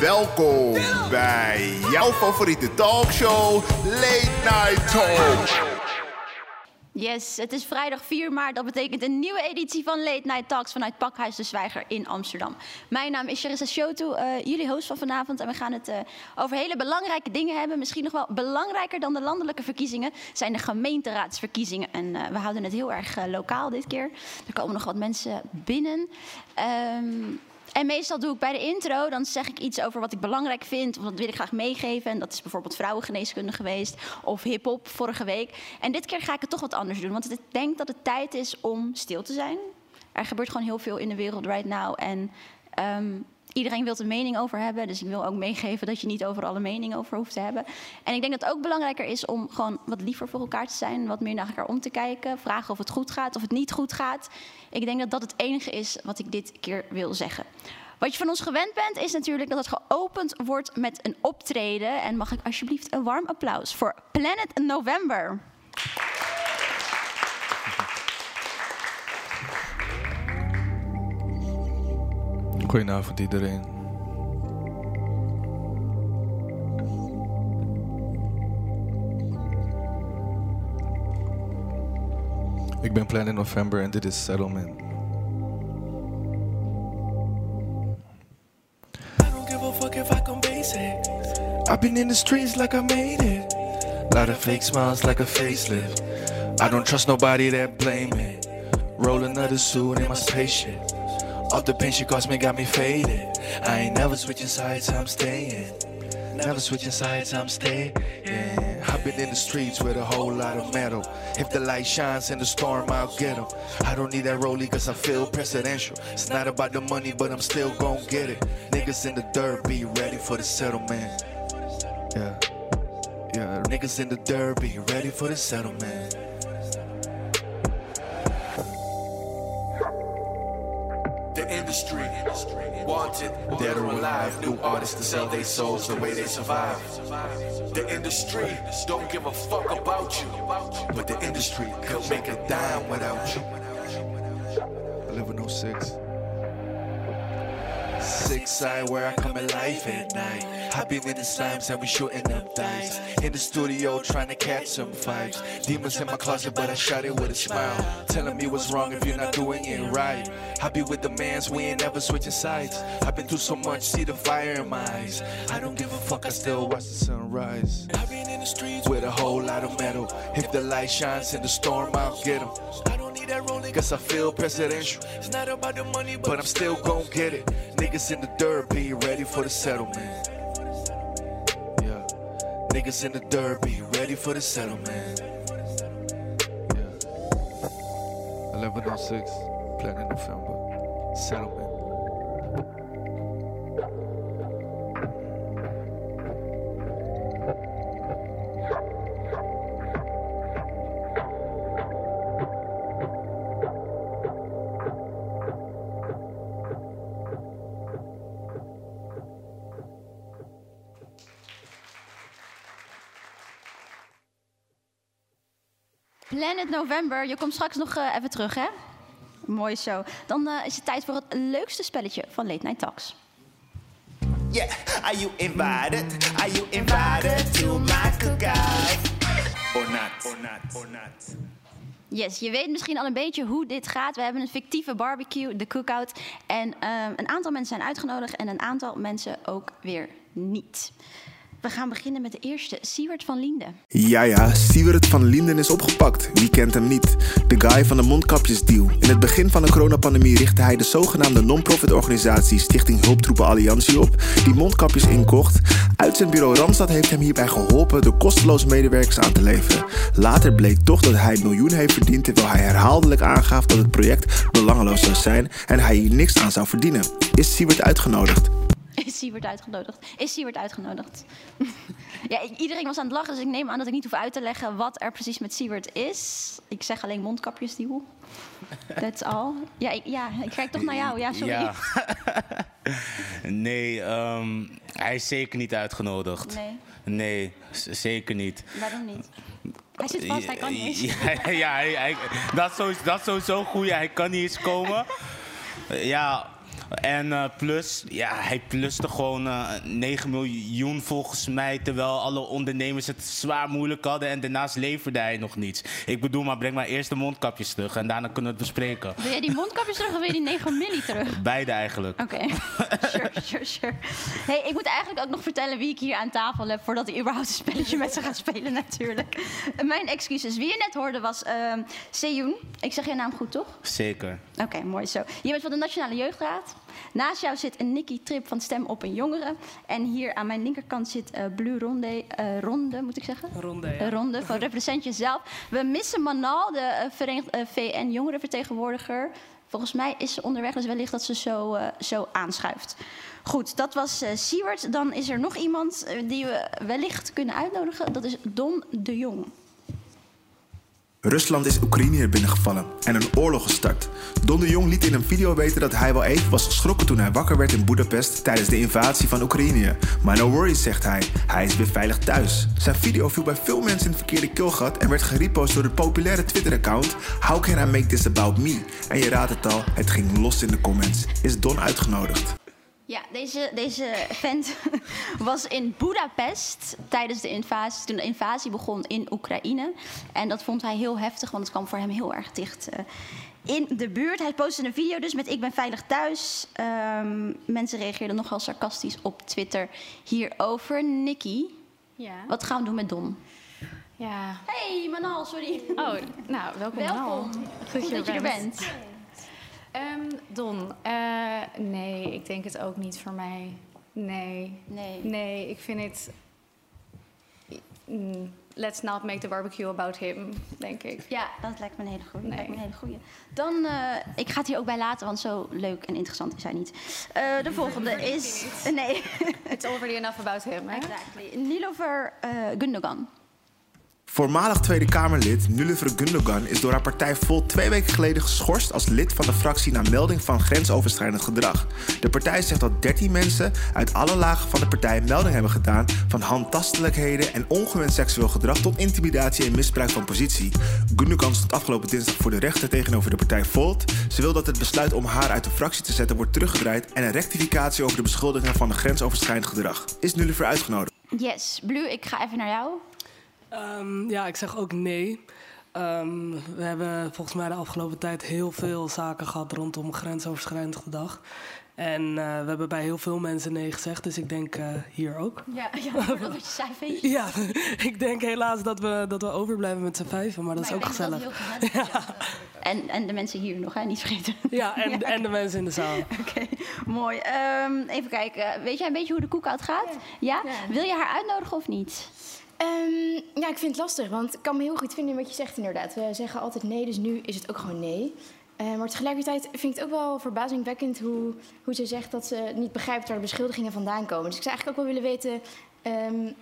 Welkom bij jouw favoriete talkshow, Late Night Talk. Yes, het is vrijdag 4 maart. Dat betekent een nieuwe editie van Late Night Talks vanuit Pakhuis de Zwijger in Amsterdam. Mijn naam is Charissa Shotu, uh, jullie host van vanavond. En we gaan het uh, over hele belangrijke dingen hebben. Misschien nog wel belangrijker dan de landelijke verkiezingen zijn de gemeenteraadsverkiezingen. En uh, we houden het heel erg lokaal dit keer. Er komen nog wat mensen binnen. Um, en meestal doe ik bij de intro, dan zeg ik iets over wat ik belangrijk vind. Of dat wil ik graag meegeven. En dat is bijvoorbeeld vrouwengeneeskunde geweest. Of hip-hop vorige week. En dit keer ga ik het toch wat anders doen. Want ik denk dat het tijd is om stil te zijn. Er gebeurt gewoon heel veel in de wereld right now. En um, iedereen wil een mening over hebben. Dus ik wil ook meegeven dat je niet over alle mening over hoeft te hebben. En ik denk dat het ook belangrijker is om gewoon wat liever voor elkaar te zijn. Wat meer naar elkaar om te kijken. Vragen of het goed gaat, of het niet goed gaat. Ik denk dat dat het enige is wat ik dit keer wil zeggen. Wat je van ons gewend bent, is natuurlijk dat het geopend wordt met een optreden. En mag ik alsjeblieft een warm applaus voor Planet November. Goedenavond iedereen. Ik ben Planet November en dit is Settlement. I've been in the streets like I made it. Lot of fake smiles like a facelift. I don't trust nobody that blame me. Roll another suit in my spaceship. All the pain she caused me got me faded. I ain't never switching sides, I'm staying. Never switching sides, I'm staying. I've been in the streets with a whole lot of metal. If the light shines in the storm, I'll get them. I don't need that rollie cause I feel presidential. It's not about the money, but I'm still gon' get it. Niggas in the dirt, be ready for the settlement. Yeah. Yeah, niggas in the dirt, be ready for the settlement. Industry. Wanted, dead or alive, new artists to sell their souls the way they survive. The industry don't give a fuck about you, but the industry could make a dime without you. 1106. Six side where I come alive at night. I've been in the slimes and we shooting up dice. In the studio trying to catch some vibes. Demons in my closet, but I shot it with a smile. Telling me what's wrong if you're not doing it right. I be with the mans, we ain't never switching sides. I've been through so much, see the fire in my eyes. I don't give a fuck, I still watch the sunrise. I've been in the streets with a whole lot of metal. If the light shines in the storm, I'll get them. That rolling, cause I feel presidential. It's not about the money, but I'm still gon' get it. Niggas in the dirt, be ready for the settlement. Yeah. Niggas in the dirt, be ready for the settlement. Yeah. 1106, Planet November. Settlement. Planet November, je komt straks nog uh, even terug, hè? Mooi zo. Dan uh, is het tijd voor het leukste spelletje van Late Night Talks. Yeah, are you invited? Are you invited to my cookout? Or not, or not, or not. Yes, je weet misschien al een beetje hoe dit gaat. We hebben een fictieve barbecue, de cookout. En uh, een aantal mensen zijn uitgenodigd en een aantal mensen ook weer niet. We gaan beginnen met de eerste, Siewert van Linden. Ja, ja, Siewert van Linden is opgepakt. Wie kent hem niet? De guy van de mondkapjesdeal. In het begin van de coronapandemie richtte hij de zogenaamde non-profit organisatie Stichting Hulptroepen Alliantie op, die mondkapjes inkocht. Uitzendbureau Randstad heeft hem hierbij geholpen door kosteloos medewerkers aan te leveren. Later bleek toch dat hij miljoen heeft verdiend, terwijl hij herhaaldelijk aangaf dat het project belangeloos zou zijn en hij hier niks aan zou verdienen. Is Siewert uitgenodigd? Is Siewert uitgenodigd? Is Siewert uitgenodigd? ja, iedereen was aan het lachen, dus ik neem aan dat ik niet hoef uit te leggen wat er precies met Siewert is. Ik zeg alleen mondkapjes, die That's all. Ja ik, ja, ik kijk toch naar jou. Ja, sorry. Ja. nee, um, hij is zeker niet uitgenodigd. Nee. Nee, zeker niet. Waarom niet? Hij zit vast, hij kan niet eens. Ja, ja hij, hij, dat, is sowieso, dat is sowieso goed. Hij kan niet eens komen. ja, En eh, plus, ja, hij pluste gewoon eh, 9 miljoen volgens mij. Terwijl alle ondernemers het zwaar moeilijk hadden. En daarnaast leverde hij nog niets. Ik bedoel, maar breng maar eerst de mondkapjes terug. En daarna kunnen we het bespreken. Wil jij die mondkapjes terug of wil je die 9 milli terug? Beide eigenlijk. Oké, sure, sure, sure. Hey, ik moet eigenlijk ook nog vertellen wie ik hier aan tafel heb... voordat ik überhaupt een spelletje met ze ga spelen natuurlijk. Mijn excuses. Wie je net hoorde was ehm Seyoun. Ik zeg je naam goed, toch? Zeker. Oké, mooi zo. Je bent van de Nationale Jeugdraad. Naast jou zit een Nicky Trip van Stem op een Jongere. En hier aan mijn linkerkant zit eh Blue Ronde, eh, Ronde, moet ik zeggen? Ronde, ja. Eh, Ronde, van Represent Jezelf. We missen Manal, de VN-jongerenvertegenwoordiger. Volgens mij is ze onderweg, dus wellicht dat ze zo, eh, zo aanschuift. Goed, dat was eh Siewert. Dan is er nog iemand die we wellicht kunnen uitnodigen. Dat is Don de Jong. Rusland is Oekraïne binnengevallen en een oorlog gestart. Don de Jong liet in een video weten dat hij wel even was geschrokken toen hij wakker werd in Budapest tijdens de invasie van Oekraïne. Maar no worries, zegt hij. Hij is weer veilig thuis. Zijn video viel bij veel mensen in het verkeerde keelgat en werd gerepost door de populaire Twitter-account How can I make this about me? En je raadt het al, het ging los in de comments. Is Don uitgenodigd? Ja, deze, deze vent was in Budapest tijdens de invasie, toen de invasie begon in Oekraïne. En dat vond hij heel heftig, want het kwam voor hem heel erg dicht eh, in de buurt. Hij postte een video dus met ik ben veilig thuis. Ehm, mensen reageerden nogal sarcastisch op Twitter hierover. Nicky, Ja. wat gaan we doen met Don? Ja. Hey Manal, sorry. Oh, nou, welkom. Welkom. Manal. Goed dat je er bent. Ehm, Don, eh, nee, ik denk het ook niet voor mij. Nee. Nee. Nee, ik vind het... Mm, let's not make the barbecue about him, denk ik. Ja, dat lijkt me een hele goede. Nee. Lijkt me een hele goeie. Dan, eh, ik ga het hier ook bij laten, want zo leuk en interessant is hij niet. Eh, de volgende is, nee, It's already enough about him, hè? exactly. Nilofer eh Gundogan. Voormalig Tweede Kamerlid Nulliver Gundogan is door haar partij Volt twee weken geleden geschorst als lid van de fractie na melding van grensoverschrijdend gedrag. De partij zegt dat 13 mensen uit alle lagen van de partij melding hebben gedaan van handtastelijkheden en ongewenst seksueel gedrag tot intimidatie en misbruik van positie. Gundogan stond afgelopen dinsdag voor de rechter tegenover de partij Volt. Ze wil dat het besluit om haar uit de fractie te zetten wordt teruggedraaid en een rectificatie over de beschuldigingen van grensoverschrijdend gedrag. Is Nulliver uitgenodigd? Yes, Blue, ik ga even naar jou. Ehm, ja, ik zeg ook nee. Ehm, we hebben volgens mij de afgelopen tijd heel veel zaken gehad rondom grensoverschrijdend gedrag. En eh, we hebben bij heel veel mensen nee gezegd, dus ik denk eh, hier ook. Ja, ja dat wat je zei. Ja, ik denk helaas dat we, dat we overblijven met z'n vijven, maar dat is ook dat gezellig. heel. En, en de mensen hier nog, hè, niet vergeten. Ja, en, en de mensen in de zaal. Oké, mooi. Ehm, even kijken. Weet jij een beetje hoe de cookout gaat? Ja? Wil je haar uitnodigen of niet? Ehm, ja, ik vind het lastig, want ik kan me heel goed vinden in wat je zegt inderdaad. We zeggen altijd nee, dus nu is het ook gewoon nee. Eh, maar tegelijkertijd vind ik het ook wel verbazingwekkend hoe, hoe ze zegt dat ze niet begrijpt waar de beschuldigingen vandaan komen. Dus ik zou eigenlijk ook wel willen weten ehm,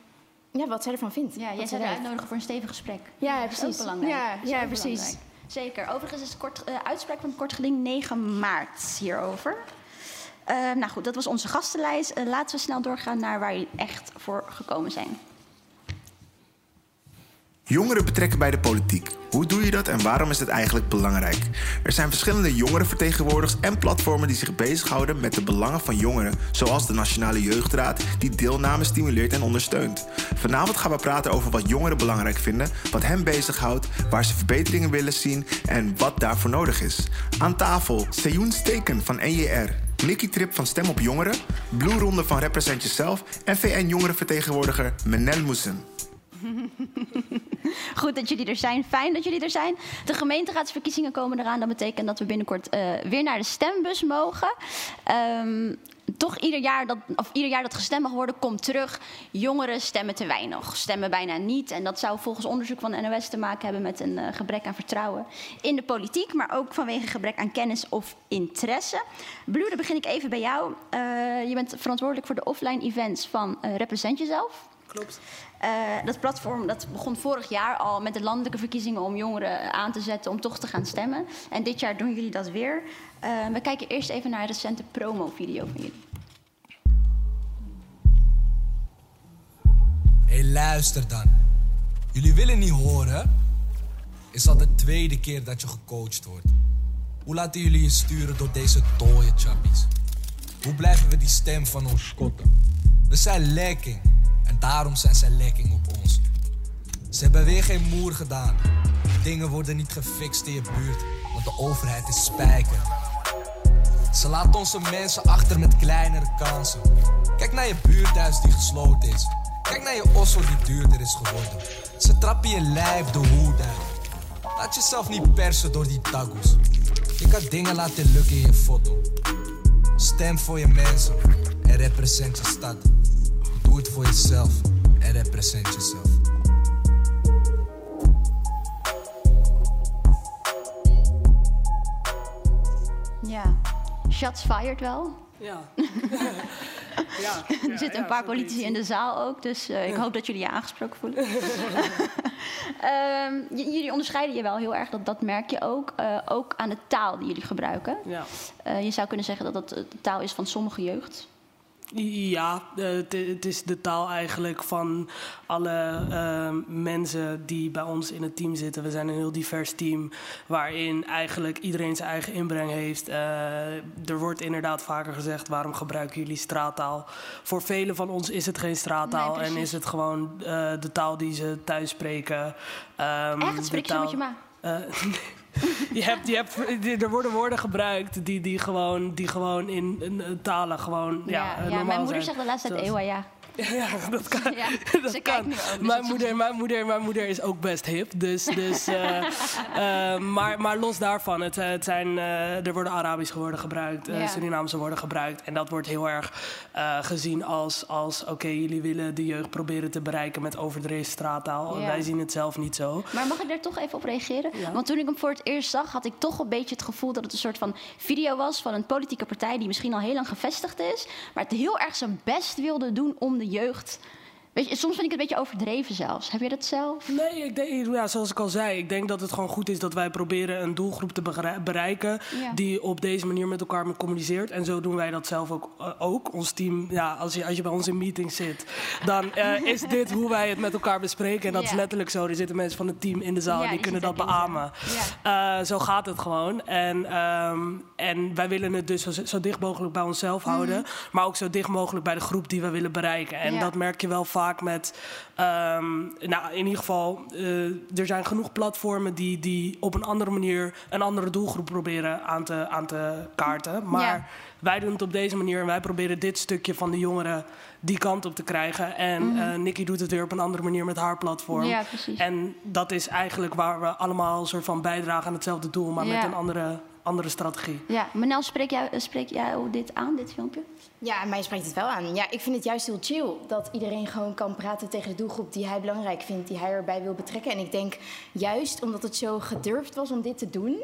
ja, wat zij ervan vindt. Ja, jij zou haar uitnodigen voor een stevig gesprek. Ja, Dat is ook precies. belangrijk. Ja, is ja, precies. belangrijk. Zeker. Overigens is het kort, eh, uitspraak van het kort geding 9 maart hierover. Nou goed, dat was onze gastenlijst. Eh, laten we snel doorgaan naar waar jullie echt voor gekomen zijn. Jongeren betrekken bij de politiek. Hoe doe je dat en waarom is het eigenlijk belangrijk? Er zijn verschillende jongerenvertegenwoordigers en platformen die zich bezighouden met de belangen van jongeren, zoals de Nationale Jeugdraad, die deelname stimuleert en ondersteunt. Vanavond gaan we praten over wat jongeren belangrijk vinden, wat hen bezighoudt, waar ze verbeteringen willen zien en wat daarvoor nodig is. Aan tafel Seyoun Steken van NJR, Nicky Trip van Stem op Jongeren, Blue Ronde van Represent Jezelf en VN-jongerenvertegenwoordiger Menel Moussen. Goed dat jullie er zijn. Fijn dat jullie er zijn. De gemeenteraadsverkiezingen komen eraan. Dat betekent dat we binnenkort eh, weer naar de stembus mogen. Ehm, toch ieder jaar, dat, of ieder jaar dat gestemd mag worden, komt terug. Jongeren stemmen te weinig, stemmen bijna niet. En dat zou volgens onderzoek van de NOS te maken hebben met een eh, gebrek aan vertrouwen in de politiek, maar ook vanwege gebrek aan kennis of interesse. Blue, dan begin ik even bij jou. Eh, je bent verantwoordelijk voor de offline events van eh, Represent Jezelf. Klopt. Eh, dat platform dat begon vorig jaar al met de landelijke verkiezingen om jongeren aan te zetten om toch te gaan stemmen. En dit jaar doen jullie dat weer. Eh, we kijken eerst even naar een recente promo-video van jullie. Hey, luister dan. Jullie willen niet horen? Is al de tweede keer dat je gecoacht wordt. Hoe laten jullie je sturen door deze dode chappies? Hoe blijven we die stem van ons kotten? We zijn lekking en daarom zijn zij lekking op ons. Ze hebben weer geen moer gedaan. Dingen worden niet gefixt in je buurt, want de overheid is spijker. Ze laten onze mensen achter met kleinere kansen. Kijk naar je buurthuis die gesloten is. Kijk naar je osso die duurder is geworden. Ze trappen je lijf de hoed uit. Laat jezelf niet persen door die tagoes. Je kan dingen laten lukken in je foto. Stem voor je mensen en represent je stad. Doe het voor jezelf en represent jezelf. Ja. Shots fired wel. Ja. ja. er zitten een paar politici in de zaal ook, dus uh, ik hoop dat jullie je aangesproken voelen. um, jullie onderscheiden je wel heel erg, dat, dat merk je ook. Uh, ook aan de taal die jullie gebruiken. Ja. Uh, je zou kunnen zeggen dat dat de taal is van sommige jeugd. Ja, het, het is de taal eigenlijk van alle uh, mensen die bij ons in het team zitten. We zijn een heel divers team waarin eigenlijk iedereen zijn eigen inbreng heeft. Uh, er wordt inderdaad vaker gezegd, waarom gebruiken jullie straattaal? Voor velen van ons is het geen straattaal nee, en is het gewoon uh, de taal die ze thuis spreken. Um, Echt? Spreek je taal, met je ma? je hebt, je hebt, er worden woorden gebruikt die, die, gewoon, die gewoon in, in talen gewoon ja, ja, normaal mijn moeder zijn. zegt de laatste tijd eeuwa, ja. Ja, dat kan. Ja, dat ze kan. kijkt nu ook, dus mijn, moeder, mijn, moeder, mijn moeder is ook best hip. Dus, dus, eh, eh, maar, maar los daarvan, het, het zijn, eh, er worden Arabische woorden gebruikt, eh, Ja. Surinaamse woorden gebruikt. En dat wordt heel erg eh, gezien als, als oké, jullie willen de jeugd proberen te bereiken met overdreven straattaal. Ja. Wij zien het zelf niet zo. Maar mag ik daar toch even op reageren? Want toen ik hem voor het eerst zag, had ik toch een beetje het gevoel dat het een soort van video was van een politieke partij die misschien al heel lang gevestigd is, maar het heel erg zijn best wilde doen om de jeugd. Weet je, soms vind ik het een beetje overdreven zelfs. Heb je dat zelf? Nee, ik denk, ja, zoals ik al zei, ik denk dat het gewoon goed is dat wij proberen een doelgroep te bereiken Ja. die op deze manier met elkaar communiceert. En zo doen wij dat zelf ook. eh, ook. Ons team, ja, als je, als je bij ons in meetings zit, dan eh, is dit hoe wij het met elkaar bespreken. En dat is letterlijk zo. Er zitten mensen van het team in de zaal Ja, die, die kunnen dat beamen. Eh, zo gaat het gewoon. En, ehm, en wij willen het dus zo, zo dicht mogelijk bij onszelf houden. Maar ook zo dicht mogelijk bij de groep die we willen bereiken. En dat merk je wel vaak met. ehm, nou, in ieder geval, eh, er zijn genoeg platformen die, die op een andere manier een andere doelgroep proberen aan te, aan te kaarten. Maar Ja. wij doen het op deze manier en wij proberen dit stukje van de jongeren die kant op te krijgen. En Nikki doet het weer op een andere manier met haar platform. Ja, precies. En dat is eigenlijk waar we allemaal een soort van bijdragen aan hetzelfde doel, maar Ja. met een andere, andere strategie. Ja, Manel, spreek jij, spreek jij dit aan, dit filmpje? Ja, mij spreekt het wel aan. Ja, ik vind het juist heel chill dat iedereen gewoon kan praten tegen de doelgroep die hij belangrijk vindt, die hij erbij wil betrekken. En ik denk juist omdat het zo gedurfd was om dit te doen,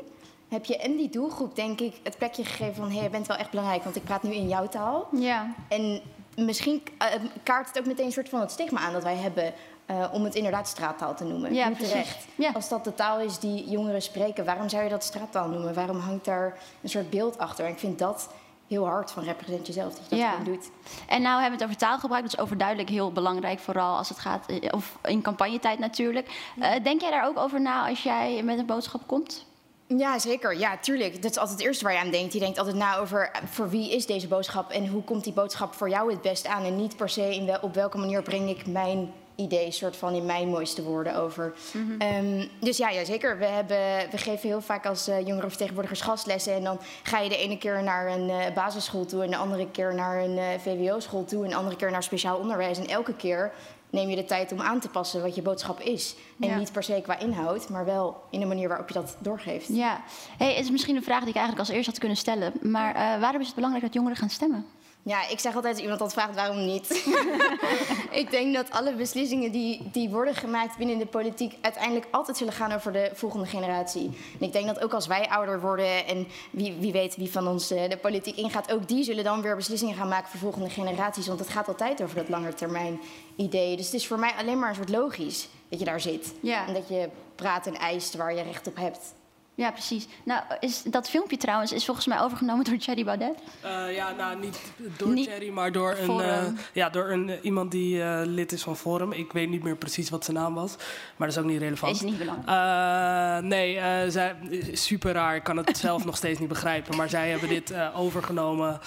heb je en die doelgroep, denk ik, het plekje gegeven van hé, hey, je bent wel echt belangrijk, want ik praat nu in jouw taal. Ja. En misschien eh, kaart het ook meteen een soort van het stigma aan dat wij hebben. Eh, om het inderdaad straattaal te noemen. Ja, terecht. Ja. Als dat de taal is die jongeren spreken, waarom zou je dat straattaal noemen? Waarom hangt daar een soort beeld achter? En ik vind dat heel hard van represent jezelf, dat je dat Ja. gewoon doet. En nou hebben we het over taalgebruik. Dat is overduidelijk heel belangrijk, vooral als het gaat, eh, of in campagnetijd natuurlijk. Eh, denk jij daar ook over na als jij met een boodschap komt? Ja, zeker. Ja, tuurlijk. Dat is altijd het eerste waar je aan denkt. Je denkt altijd na over voor wie is deze boodschap en hoe komt die boodschap voor jou het best aan. En niet per se in wel, op welke manier breng ik mijn idee soort van in mijn mooiste woorden over. Ehm, dus ja, ja, zeker. We, hebben, we geven heel vaak als eh jongerenvertegenwoordigers gastlessen. En dan ga je de ene keer naar een eh, basisschool toe en de andere keer naar een eh, VWO-school toe en de andere keer naar speciaal onderwijs. En elke keer neem je de tijd om aan te passen wat je boodschap is. En Ja. niet per se qua inhoud, maar wel in de manier waarop je dat doorgeeft. Ja. Hey, het is misschien een vraag die ik eigenlijk als eerste had kunnen stellen. Maar waarom is het belangrijk dat jongeren gaan stemmen? Ja, ik zeg altijd als iemand dat vraagt, waarom niet? ik denk dat alle beslissingen die, die worden gemaakt binnen de politiek uiteindelijk altijd zullen gaan over de volgende generatie. En ik denk dat ook als wij ouder worden en wie, wie weet wie van ons eh, de politiek ingaat, ook die zullen dan weer beslissingen gaan maken voor volgende generaties. Want het gaat altijd over dat langetermijn idee. Dus het is voor mij alleen maar een soort logisch dat je daar zit. Ja. En dat je praat en eist waar je recht op hebt. Ja, precies. Nou, is, dat filmpje trouwens is volgens mij overgenomen door Thierry Baudet. Eh, ja, nou niet door Niet Thierry, maar door een, eh, ja, door een, eh, iemand die lid is van Forum. Ik weet niet meer precies wat zijn naam was, maar dat is ook niet relevant. Is niet belangrijk. Nee, zij, super raar. Ik kan het zelf nog steeds niet begrijpen. Maar zij hebben dit overgenomen.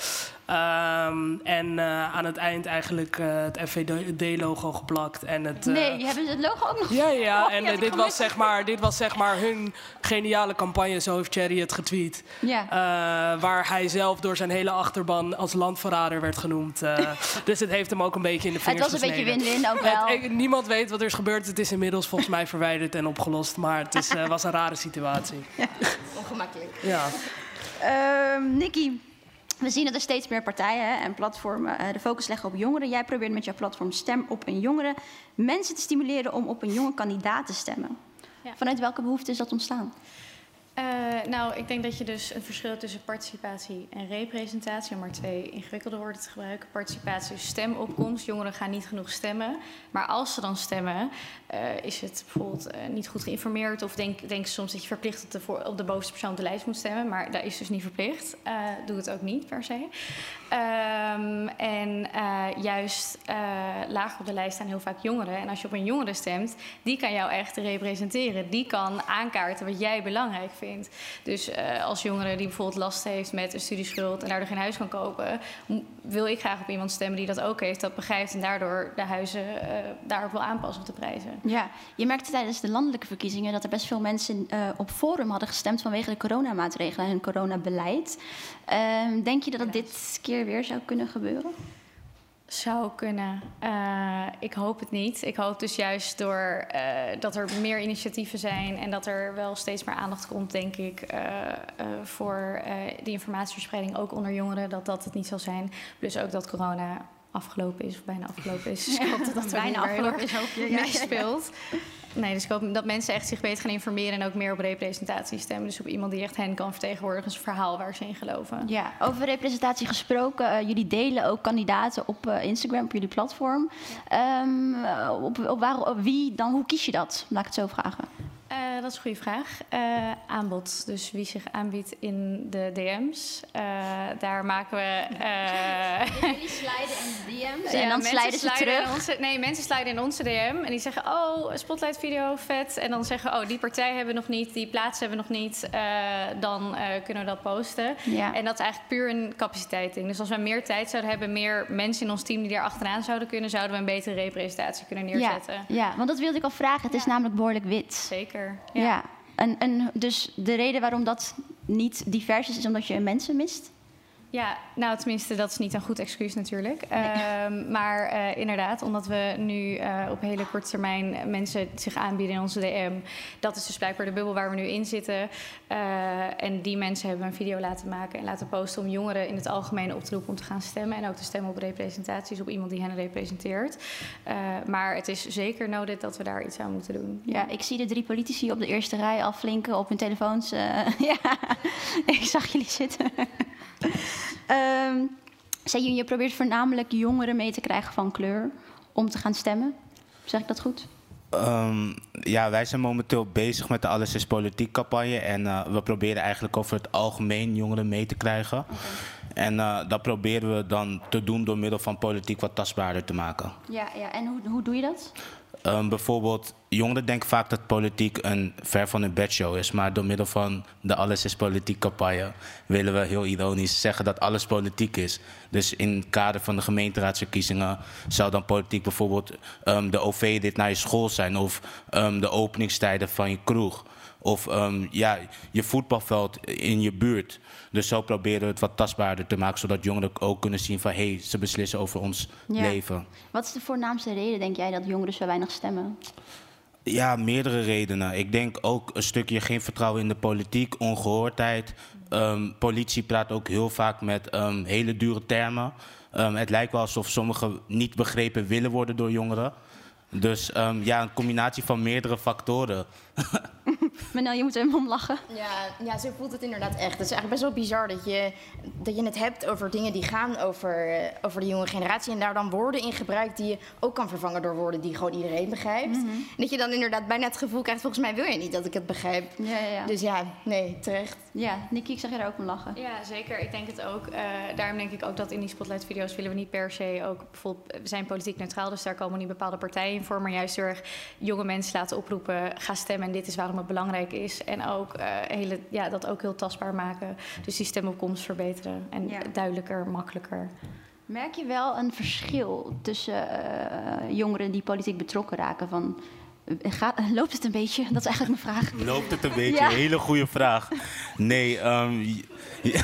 Ehm, en eh, aan het eind eigenlijk eh, het FVD-logo geplakt. En het, eh, Nee, hebben ze het logo ook nog? Ja, ja. Oh, En ja, dit, was zeg maar, dit was zeg maar hun geniale campagne, zo heeft Thierry het getweet. Ja. Eh, waar hij zelf door zijn hele achterban als landverrader werd genoemd. Eh, dus het heeft hem ook een beetje in de Het vingers was een beetje win-win ook Het- wel. ik- niemand weet wat er is gebeurd. Het is inmiddels volgens mij verwijderd en opgelost. Maar het is, eh, was een rare situatie. Ongemakkelijk. Ja. Ehm Nicky, we zien dat er steeds meer partijen en platformen eh, de focus leggen op jongeren. Jij probeert met jouw platform Stem op een jongere mensen te stimuleren om op een jonge kandidaat te stemmen. Ja. Vanuit welke behoefte is dat ontstaan? Eh, nou, ik denk dat je dus een verschil tussen participatie en representatie, om maar twee ingewikkelde woorden te gebruiken. Participatie is stemopkomst. Jongeren gaan niet genoeg stemmen. Maar als ze dan stemmen, eh, is het bijvoorbeeld eh, niet goed geïnformeerd. Of denk, denk soms dat je verplicht op de, op de bovenste persoon op de lijst moet stemmen. Maar dat is dus niet verplicht. Doe het ook niet per se. Ehm, en juist lager op de lijst staan heel vaak jongeren. En als je op een jongere stemt, die kan jou echt representeren. Die kan aankaarten wat jij belangrijk vindt. Dus eh, als jongere die bijvoorbeeld last heeft met een studieschuld en daardoor geen huis kan kopen, wil ik graag op iemand stemmen die dat ook heeft, dat begrijpt en daardoor de huizen eh, daarop wil aanpassen op de prijzen. Ja, je merkte tijdens de landelijke verkiezingen dat er best veel mensen eh, op Forum hadden gestemd vanwege de coronamaatregelen en hun coronabeleid. Ehm, denk je dat het dit keer weer zou kunnen gebeuren? Zou kunnen. Eh, ik hoop het niet. Ik hoop dus juist door eh, dat er meer initiatieven zijn en dat er wel steeds meer aandacht komt, denk ik, eh, voor die informatieverspreiding ook onder jongeren, dat dat het niet zal zijn. Plus ook dat corona afgelopen is, of bijna afgelopen is. Dus ik hoop dat dat Bijna bijna afgelopen is, hoop je, ja. meespeelt. Nee, dus ik hoop dat mensen echt zich beter gaan informeren en ook meer op representatie stemmen. Dus op iemand die echt hen kan vertegenwoordigen, een verhaal waar ze in geloven. Ja, over representatie gesproken. eh, jullie delen ook kandidaten op eh, Instagram, op jullie platform. Ehm, eh, op, op, waar, op wie dan, hoe kies je dat? Laat ik het zo vragen. Eh, dat is een goede vraag. Eh, aanbod, dus wie zich aanbiedt in de DM's. Eh, daar maken we. eh, Jullie sliden in DM's Ja, en dan mensen sliden ze sliden terug. in onze- nee, mensen sliden in onze DM en die zeggen: Oh, spotlight video, vet. En dan zeggen: Oh, die partij hebben we nog niet, die plaats hebben we nog niet. Eh, dan eh, kunnen we dat posten. Ja. En dat is eigenlijk puur een capaciteitsding. Dus als we meer tijd zouden hebben, meer mensen in ons team die daar achteraan zouden kunnen, zouden we een betere representatie kunnen Ja, neerzetten. ja, want dat wilde ik al vragen. Het is namelijk behoorlijk wit. Zeker. Ja. En, en dus de reden waarom dat niet divers is, is omdat je mensen mist? Ja, nou tenminste, dat is niet een goed excuus natuurlijk. Ehm, maar eh, inderdaad, omdat we nu eh, op hele korte termijn mensen zich aanbieden in onze DM. Dat is dus blijkbaar de bubbel waar we nu in zitten. Eh, en die mensen hebben een video laten maken en laten posten om jongeren in het algemeen op te roepen om te gaan stemmen. En ook te stemmen op representaties, op iemand die hen representeert. Maar het is zeker nodig dat we daar iets aan moeten doen. Ja, ik zie de drie politici op de eerste rij al flink op hun telefoons. ja, ik zag jullie zitten. Zei je, je probeert voornamelijk jongeren mee te krijgen van kleur om te gaan stemmen. Zeg ik dat goed? Ehm, ja, wij zijn momenteel bezig met de Alles is Politiek campagne. En eh, we proberen eigenlijk over het algemeen jongeren mee te krijgen. En eh, dat proberen we dan te doen door middel van politiek wat tastbaarder te maken. Ja, ja. en hoe, hoe doe je dat? Ehm, bijvoorbeeld, jongeren denken vaak dat politiek een ver van hun bedshow is. Maar door middel van de Alles is Politiek campagne willen we heel ironisch zeggen dat alles politiek is. Dus in het kader van de gemeenteraadsverkiezingen zou dan politiek bijvoorbeeld ehm, de OV-dit naar je school zijn. Of ehm, de openingstijden van je kroeg. Of ja, je voetbalveld in je buurt. Dus zo proberen we het wat tastbaarder te maken, zodat jongeren ook kunnen zien van hé, hey, ze beslissen over ons Ja. leven. Wat is de voornaamste reden, denk jij, dat jongeren zo weinig stemmen? Ja, meerdere redenen. Ik denk ook een stukje geen vertrouwen in de politiek, ongehoordheid. Ehm, politie praat ook heel vaak met ehm, hele dure termen. Ehm, het lijkt wel alsof sommigen niet begrepen willen worden door jongeren. Dus ja, een combinatie van meerdere factoren. Manel, je moet er hem om lachen. Ja, ja, zo voelt het inderdaad echt. Het is eigenlijk best wel bizar dat je, dat je het hebt over dingen die gaan over, eh, over de jonge generatie. En daar dan woorden in gebruikt die je ook kan vervangen door woorden die gewoon iedereen begrijpt. Mhm. En dat je dan inderdaad bijna het gevoel krijgt, volgens mij wil je niet dat ik het begrijp. Ja, ja, ja. Dus ja, nee, terecht. Ja, Nicky, ik zag je daar ook om lachen. Ja, zeker. Ik denk het ook. Eh, daarom denk ik ook dat in die spotlight-video's willen we niet per se ook bijvoorbeeld, we zijn politiek neutraal, dus daar komen niet bepaalde partijen in voor, maar juist heel erg jonge mensen laten oproepen, ga stemmen en dit is waarom het belangrijk is. En ook eh, hele, ja, dat ook heel tastbaar maken. Dus die stemopkomst verbeteren. En Ja. duidelijker, makkelijker. Merk je wel een verschil tussen eh, jongeren die politiek betrokken raken? Van, gaat, loopt het een beetje? Dat is eigenlijk mijn vraag. Loopt het een beetje? Ja. Hele goede vraag. Nee, j-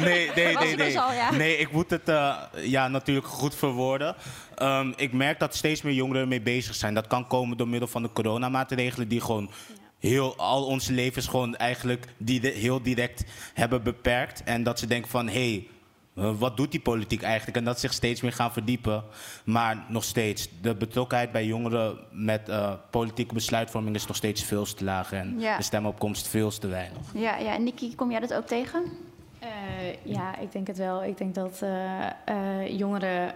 nee, nee, nee. Nee, nee ik moet het eh, ja, natuurlijk goed verwoorden. Ehm, ik merk dat steeds meer jongeren ermee bezig zijn. Dat kan komen door middel van de coronamaatregelen die gewoon heel al onze levens gewoon eigenlijk die heel direct hebben beperkt. En dat ze denken van, hé, hey, wat doet die politiek eigenlijk? En dat zich steeds meer gaan verdiepen. Maar nog steeds, de betrokkenheid bij jongeren met eh, politieke besluitvorming is nog steeds veel te laag. En Ja. de stemopkomst veel te weinig. Ja, ja. Nikki, kom jij dat ook tegen? Eh, ja, ik denk het wel. Ik denk dat eh, eh, jongeren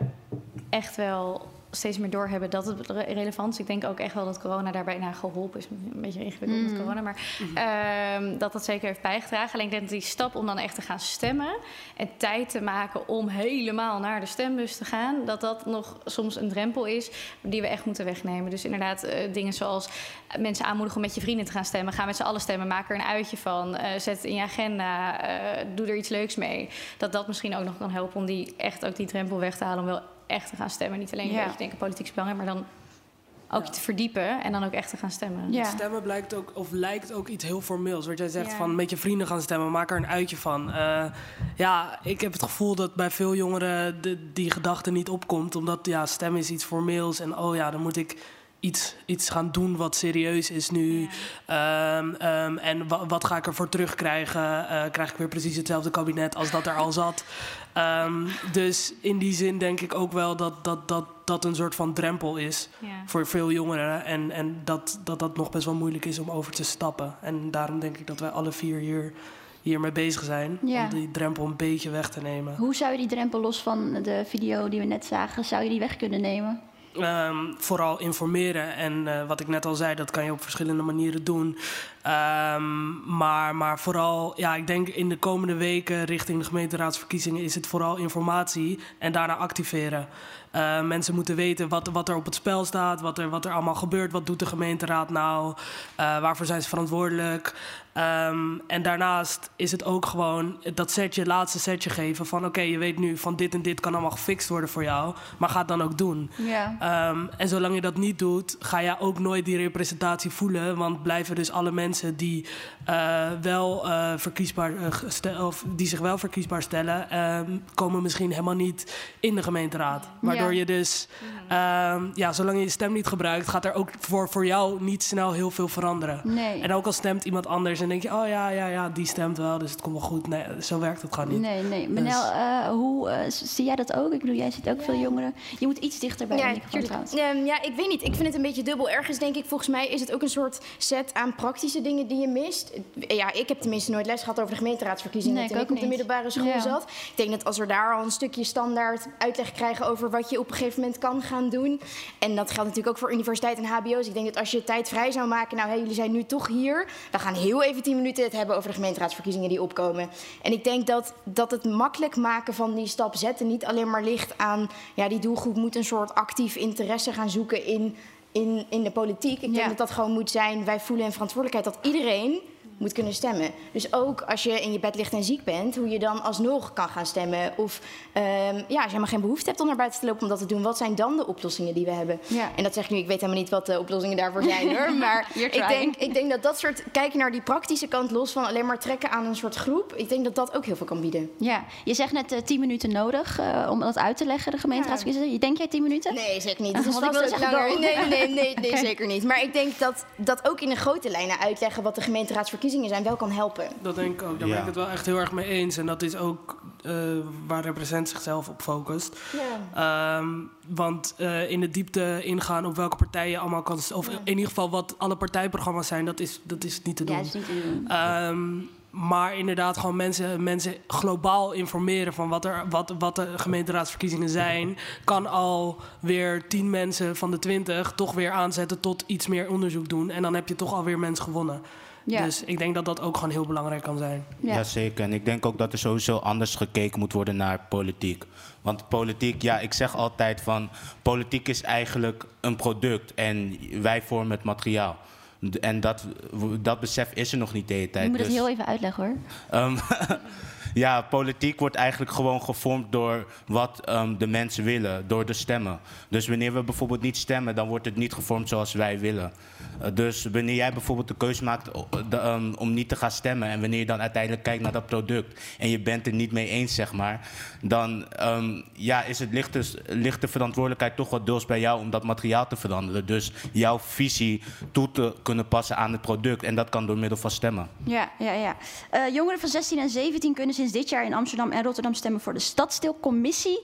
echt wel steeds meer doorhebben dat het re- relevant is. Ik denk ook echt wel dat corona daarbij nou, geholpen is. Een beetje ingewikkeld met Mhm. corona, maar ehm, dat dat zeker heeft bijgedragen. Alleen ik denk dat die stap om dan echt te gaan stemmen en tijd te maken om helemaal naar de stembus te gaan, dat dat nog soms een drempel is die we echt moeten wegnemen. Dus inderdaad, eh, dingen zoals mensen aanmoedigen om met je vrienden te gaan stemmen. Ga met z'n allen stemmen, maak er een uitje van. eh, zet het in je agenda, eh, doe er iets leuks mee. Dat dat misschien ook nog kan helpen om die echt ook die drempel weg te halen om wel echt te gaan stemmen. Niet alleen Ja. een beetje denken politiek is belangrijk, maar dan ook je te verdiepen en dan ook echt te gaan stemmen. Stemmen blijkt ook, of lijkt ook iets heel formeels. Wat jij zegt Ja. van met je vrienden gaan stemmen, maak er een uitje van. Eh, ja, ik heb het gevoel dat bij veel jongeren de, die gedachte niet opkomt. Omdat ja, stemmen is iets formeels. En oh ja, dan moet ik iets, iets gaan doen wat serieus is nu. Ehm, ehm, en wa- wat ga ik ervoor terugkrijgen? Eh krijg ik weer precies hetzelfde kabinet als dat er al zat? Ehm, dus in die zin denk ik ook wel dat dat, dat, dat een soort van drempel is Ja. voor veel jongeren. En, en dat, dat dat nog best wel moeilijk is om over te stappen. En daarom denk ik dat wij alle vier hier, hiermee bezig zijn. Ja. Om die drempel een beetje weg te nemen. Hoe zou je die drempel los van de video die we net zagen, zou je die weg kunnen nemen? Ehm, vooral informeren. En eh, wat ik net al zei, dat kan je op verschillende manieren doen. Ehm, maar, maar vooral, ja, ik denk in de komende weken richting de gemeenteraadsverkiezingen is het vooral informatie en daarna activeren. Eh, mensen moeten weten wat, wat er op het spel staat, wat er, wat er allemaal gebeurt. Wat doet de gemeenteraad nou? Eh, waarvoor zijn ze verantwoordelijk? Ehm, en daarnaast is het ook gewoon dat setje, laatste setje geven van... oké, je weet nu van dit en dit kan allemaal gefixt worden voor jou... maar ga het dan ook doen. Ehm, en zolang je dat niet doet, ga je ook nooit die representatie voelen. Want blijven dus alle mensen die, eh, wel, verkiesbaar, of die zich wel verkiesbaar stellen, ehm, komen misschien helemaal niet in de gemeenteraad. Waardoor Ja. je dus, ehm, ja, zolang je je stem niet gebruikt, gaat er ook voor, voor jou niet snel heel veel veranderen. Nee. En ook al stemt iemand anders en denk je, oh ja, ja, ja, die stemt wel, dus het komt wel goed. Nee, zo werkt het gewoon niet. Nee, nee. Dus- Manel, eh, hoe eh, zie jij dat ook? Ik bedoel, jij ziet ook veel jongeren. Je moet iets dichter bij de microfoon. Ehm, ja, ik weet niet. Ik vind het een beetje dubbel. Ergens denk ik, volgens mij is het ook een soort set aan praktische dingen die je mist. Ja, ik heb tenminste nooit les gehad over de gemeenteraadsverkiezingen Nee, ik toen ik op de middelbare school Ja. zat. Ik denk dat als we daar al een stukje standaard uitleg krijgen over wat je op een gegeven moment kan gaan doen. En dat geldt natuurlijk ook voor universiteit en hbo's. Ik denk dat als je tijd vrij zou maken, nou hey, jullie zijn nu toch hier. We gaan heel even tien minuten het hebben over de gemeenteraadsverkiezingen die opkomen. En ik denk dat, dat het makkelijk maken van die stap zetten niet alleen maar ligt aan... Ja, die doelgroep moet een soort actief interesse gaan zoeken in, in, in de politiek. Ik denk dat dat gewoon moet zijn, wij voelen een verantwoordelijkheid dat iedereen moet kunnen stemmen. Dus ook als je in je bed ligt en ziek bent, hoe je dan alsnog kan gaan stemmen. Of ehm, ja, als je helemaal geen behoefte hebt om naar buiten te lopen om dat te doen, wat zijn dan de oplossingen die we hebben? En dat zeg ik nu, ik weet helemaal niet wat de oplossingen daarvoor zijn hoor. Maar ik denk, ik denk dat dat soort, kijken naar die praktische kant los van alleen maar trekken aan een soort groep, ik denk dat dat ook heel veel kan bieden. Ja, je zegt net eh, 10 minuten nodig eh, om dat uit te leggen, de gemeenteraadsverkiezingen. Denk jij 10 minuten? Nee, zeker niet. Dat is Want ik vast ook langer. Nee, nee, nee, nee, zeker niet. Maar ik denk dat dat ook in de grote lijnen uitleggen wat de gemeenteraadsverkiezingen zijn wel kan helpen. Dat denk ik ook. Daar ben Ja. ik het wel echt heel erg mee eens. En dat is ook eh, waar Represent zichzelf op focust. Ehm, want eh, in de diepte ingaan op welke partij je allemaal kan... Of in ieder geval wat alle partijprogramma's zijn, dat is, dat is niet te doen. Ja, dat is niet te doen. Ehm, maar inderdaad gewoon mensen, mensen globaal informeren van wat, er, wat, wat de gemeenteraadsverkiezingen zijn. Kan al weer tien mensen van de twintig toch weer aanzetten tot iets meer onderzoek doen. En dan heb je toch alweer mensen gewonnen. Ja. Dus ik denk dat dat ook gewoon heel belangrijk kan zijn. Ja. Jazeker. En ik denk ook dat er sowieso anders gekeken moet worden naar politiek. Want politiek, ja, ik zeg altijd van... politiek is eigenlijk een product en wij vormen het materiaal. En dat, dat besef is er nog niet de hele tijd. Je moet het Dus- heel even uitleggen hoor. Ehm, ja, politiek wordt eigenlijk gewoon gevormd door wat ehm, de mensen willen, door de stemmen. Dus wanneer we bijvoorbeeld niet stemmen, dan wordt het niet gevormd zoals wij willen. Eh, dus wanneer jij bijvoorbeeld de keuze maakt de, ehm, om niet te gaan stemmen en wanneer je dan uiteindelijk kijkt naar dat product en je bent het niet mee eens, zeg maar, dan ehm, ja, is het ligt de verantwoordelijkheid toch wel deels bij jou om dat materiaal te veranderen. Dus jouw visie toe te kunnen passen aan het product en dat kan door middel van stemmen. Ja, ja, ja. Eh, jongeren van 16 en 17 kunnen sinds dit jaar in Amsterdam en Rotterdam stemmen voor de Stadsdeelcommissie.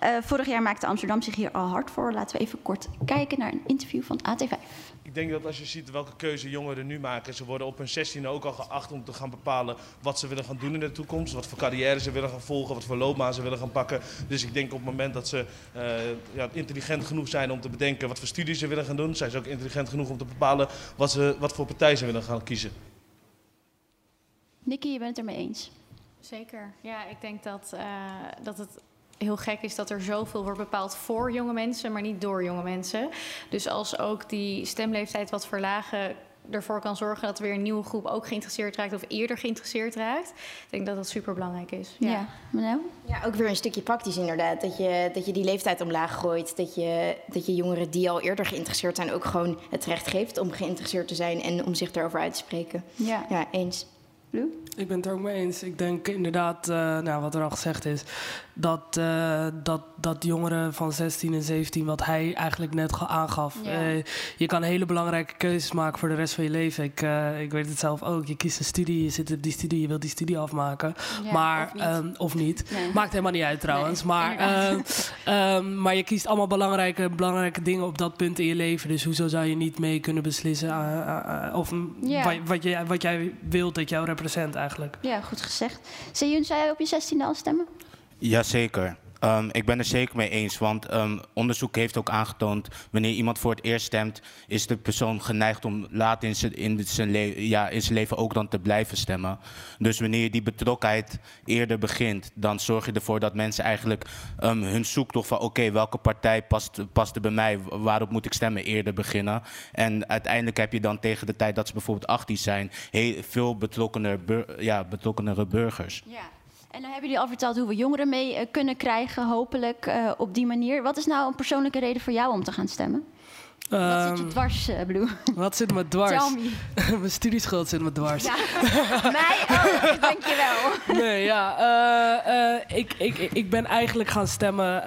Eh, vorig jaar maakte Amsterdam zich hier al hard voor. Laten we even kort kijken naar een interview van AT5. Ik denk dat als je ziet welke keuze jongeren nu maken, ze worden op hun 16e ook al geacht om te gaan bepalen wat ze willen gaan doen in de toekomst, wat voor carrière ze willen gaan volgen, wat voor loopbaan ze willen gaan pakken. Dus ik denk op het moment dat ze eh, ja, intelligent genoeg zijn om te bedenken wat voor studies ze willen gaan doen, zijn ze ook intelligent genoeg om te bepalen wat, ze, wat voor partij ze willen gaan kiezen. Nicky, je bent het ermee eens. Zeker. Ja, ik denk dat, eh, dat het heel gek is dat er zoveel wordt bepaald voor jonge mensen, maar niet door jonge mensen. Dus als ook die stemleeftijd wat verlagen ervoor kan zorgen dat weer een nieuwe groep ook geïnteresseerd raakt of eerder geïnteresseerd raakt. Ik denk dat dat super belangrijk is. Ja, Manel? Ja, ook weer een stukje praktisch inderdaad. Dat je, dat je die leeftijd omlaag gooit. Dat je, dat je jongeren die al eerder geïnteresseerd zijn ook gewoon het recht geeft om geïnteresseerd te zijn en om zich daarover uit te spreken. Ja. Ja, eens. Ik ben het er ook mee eens. Ik denk inderdaad, eh, nou, wat er al gezegd is, dat, eh, dat, dat jongeren van 16 en 17, wat hij eigenlijk net aangaf. Ja. eh, je kan hele belangrijke keuzes maken voor de rest van je leven. Ik, eh, ik weet het zelf ook. Je kiest een studie, je zit op die studie, je wilt die studie afmaken. Ja, maar, of niet. ehm, of niet. Nee. Maakt helemaal niet uit trouwens. maar, ehm, ehm, maar je kiest allemaal belangrijke, belangrijke dingen op dat punt in je leven. Dus hoezo zou je niet mee kunnen beslissen of wat, wat, je, wat jij wilt dat jou represent eigenlijk? Ja, goed gezegd. Zou jij op je 16e al stemmen? Jazeker. Ehm ik ben er zeker mee eens, want ehm, onderzoek heeft ook aangetoond... wanneer iemand voor het eerst stemt... is de persoon geneigd om later in zijn, ja, leven ook dan te blijven stemmen. Dus wanneer die betrokkenheid eerder begint... dan zorg je ervoor dat mensen eigenlijk ehm, hun zoektocht van... oké, welke partij past, past er bij mij? Waarop moet ik stemmen? Eerder beginnen. En uiteindelijk heb je dan tegen de tijd dat ze bijvoorbeeld 18 zijn... Heel, veel betrokkener, ja, betrokkenere burgers. Ja. En dan hebben jullie al verteld hoe we jongeren mee eh, kunnen krijgen, hopelijk eh, op die manier. Wat is nou een persoonlijke reden voor jou om te gaan stemmen? Wat zit je Ehm, dwars, eh, Blue? Wat zit me dwars? Mijn studieschuld zit me dwars. Ja. Mij ook, dankjewel. Nee, ja. eh, eh, ik, ik, ik ben eigenlijk gaan stemmen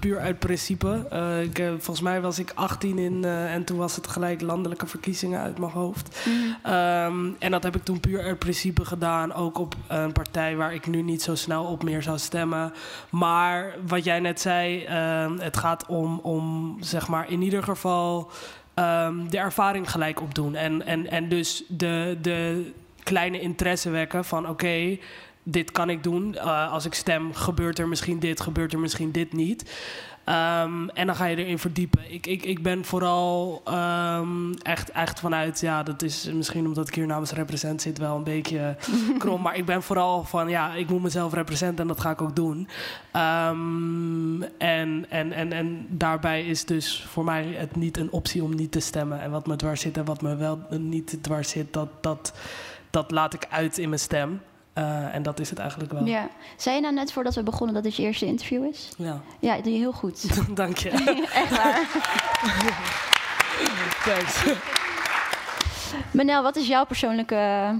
puur uit principe. Ik, volgens mij was ik 18 in, en toen was het gelijk landelijke verkiezingen uit mijn hoofd. Ehm, en dat heb ik toen puur uit principe gedaan. Ook op een partij waar ik nu niet zo snel op meer zou stemmen. Maar wat jij net zei, het gaat om, om zeg maar in ieder geval ehm, de ervaring gelijk opdoen. En, en, en dus de, de kleine interesse wekken van oké, dit kan ik doen. Eh, als ik stem, gebeurt er misschien dit, gebeurt er misschien dit niet. Ehm, en dan ga je erin verdiepen. Ik, ik, ik ben vooral ehm, echt, echt vanuit, ja, dat is misschien omdat ik hier namens represent zit, wel een beetje krom. Maar ik ben vooral van, ja, ik moet mezelf representen en dat ga ik ook doen. Ehm, en, en, en, en daarbij is dus voor mij het niet een optie om niet te stemmen. En wat me dwars zit en wat me wel niet dwars zit, dat, dat, dat laat ik uit in mijn stem. Eh, en dat is het eigenlijk wel. Ja. Zei je nou net voordat we begonnen dat dit je eerste interview is? Ja. Ja, dat doe je heel goed. Dank je. Echt waar. Thanks. Manel, wat is jouw persoonlijke...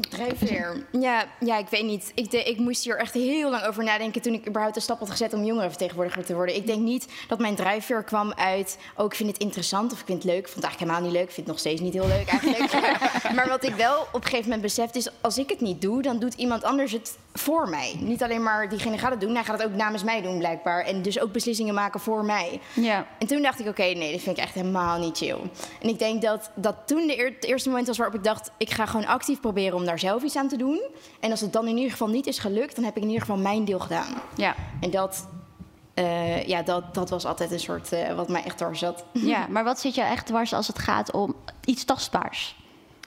Drijfveer. Ja, ja, ik weet niet. Ik, de, ik moest hier echt heel lang over nadenken toen ik überhaupt de stap had gezet om jongerenvertegenwoordiger te worden. Ik denk niet dat mijn drijfveer kwam uit, oh ik vind het interessant of ik vind het leuk. Ik vond het eigenlijk helemaal niet leuk. Ik vind het nog steeds niet heel leuk eigenlijk. maar wat ik wel op een gegeven moment besefte is, als ik het niet doe, dan doet iemand anders het voor mij. Niet alleen maar diegene gaat het doen, hij gaat het ook namens mij doen blijkbaar. En dus ook beslissingen maken voor mij. Ja. En toen dacht ik, oké, nee, dat vind ik echt helemaal niet chill. En ik denk dat dat toen de eer- het eerste moment was waarop ik dacht... ik ga gewoon actief proberen om daar zelf iets aan te doen. En als het dan in ieder geval niet is gelukt... dan heb ik in ieder geval mijn deel gedaan. Ja. En dat, eh, ja, dat, dat was altijd een soort eh, wat mij echt dwars zat. Ja, maar wat zit jou echt dwars als het gaat om iets tastbaars?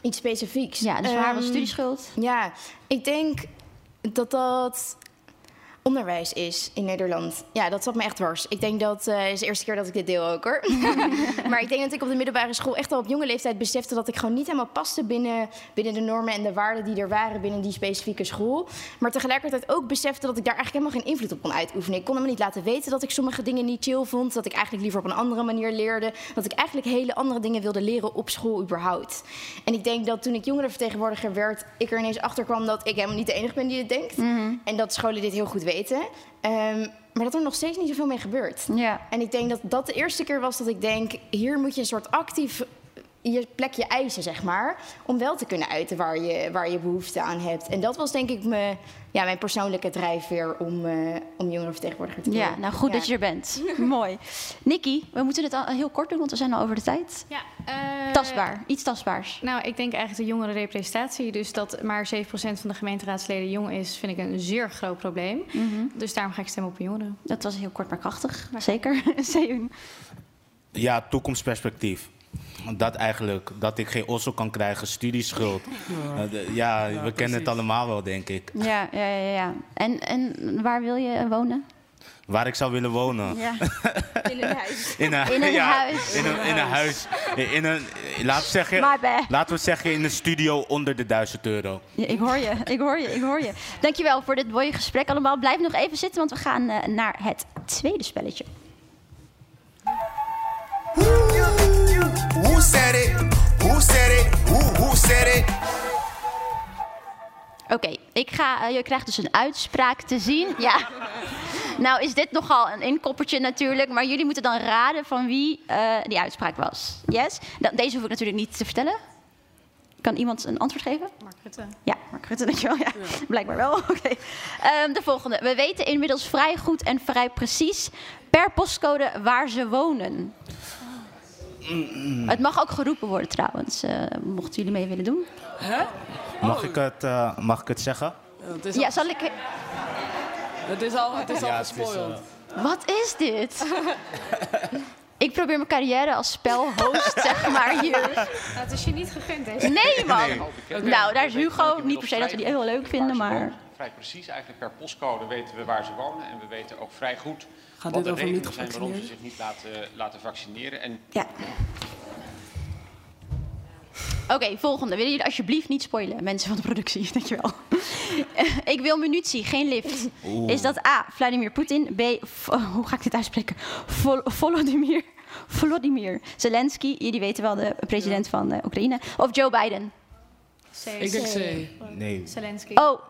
Iets specifieks. Ja, dus waar was Ehm, studieschuld? Ja, ik denk dat dat... onderwijs is in Nederland. Ja, dat zat me echt dwars. Ik denk dat uh, is de eerste keer dat ik dit deel ook hoor. maar ik denk dat ik op de middelbare school echt al op jonge leeftijd besefte dat ik gewoon niet helemaal paste binnen, binnen de normen en de waarden die er waren binnen die specifieke school. Maar tegelijkertijd ook besefte dat ik daar eigenlijk helemaal geen invloed op kon uitoefenen. Ik kon hem niet laten weten dat ik sommige dingen niet chill vond. Dat ik eigenlijk liever op een andere manier leerde. Dat ik eigenlijk hele andere dingen wilde leren op school überhaupt. En ik denk dat toen ik jongerenvertegenwoordiger werd, ik er ineens achter kwam dat ik helemaal niet de enige ben die het denkt. En dat scholen dit heel goed weten. Um, maar dat er nog steeds niet zoveel mee gebeurt. Ja. En ik denk dat dat de eerste keer was dat ik denk... hier moet je een soort actief je plekje eisen, zeg maar. Om wel te kunnen uiten waar je, waar je behoefte aan hebt. En dat was denk ik me, ja, mijn persoonlijke drijfveer om, uh, om jongerenvertegenwoordiger te worden. Ja, nou goed dat je er bent. Mooi. Nikki, we moeten het al heel kort doen, want we zijn al over de tijd. Ja, uh, Tastbaar, iets tastbaars. Nou, ik denk eigenlijk de jongerenrepresentatie. Dus dat maar 7% van de gemeenteraadsleden jong is, vind ik een zeer groot probleem. Mm -hmm. Dus daarom ga ik stemmen op jongeren. Dat was heel kort maar krachtig, maar zeker. ja, toekomstperspectief dat eigenlijk, dat ik geen ossel kan krijgen, studieschuld. Ja, ja, we kennen het allemaal wel, denk ik. Ja, ja, ja. ja. En, en waar wil je wonen? Waar ik zou willen wonen. Ja. In een huis. In een, in een ja, huis. In een, in een huis. In een, laten, we zeggen, laten we zeggen in een studio onder de 1000 euro. Ja, ik hoor je, ik hoor je, ik hoor je. Dankjewel voor dit mooie gesprek allemaal. Blijf nog even zitten, want we gaan uh, naar het tweede spelletje. Who said it? Who said it? Who, who said it? Oké, okay, ik ga. Uh, je krijgt dus een uitspraak te zien. Ja. nou is dit nogal een inkoppertje natuurlijk, maar jullie moeten dan raden van wie uh, die uitspraak was. Yes? Dan, deze hoef ik natuurlijk niet te vertellen. Kan iemand een antwoord geven? Mark Rutte. Ja, Mark Rutte, dankjewel. Ja, ja. Blijkbaar wel. Oké. Okay. Um, de volgende. We weten inmiddels vrij goed en vrij precies per postcode waar ze wonen. Het mag ook geroepen worden trouwens, uh, mochten jullie mee willen doen. Hè? Mag, ik het, uh, mag ik het zeggen? Het ja, zal ik... Het is al, het is al gespoild. Uh... Wat is dit? ik probeer mijn carrière als spelhost, zeg maar, hier. Nou, het is je niet gegund, hè? Nee, man. Nee. Okay. Nou, daar is Hugo. Niet per se dat we die heel leuk vinden, maar... Vrij precies, eigenlijk per postcode weten we waar ze wonen. En we weten ook vrij goed Gaat wat dit de over niet redenen zijn waarom ze zich niet laten, laten vaccineren. En ja. Oké, okay, volgende. Willen jullie alsjeblieft niet spoilen, mensen van de productie? Dankjewel. ik wil munitie, geen lift. Oeh. Is dat A, Vladimir Poetin, B, hoe ga ik dit uitspreken? Vol Volodymyr, Volodymyr Zelensky, jullie weten wel, de president van uh, Oekraïne. Of Joe Biden? C. Ik denk C. Nee. Zelensky. Oh,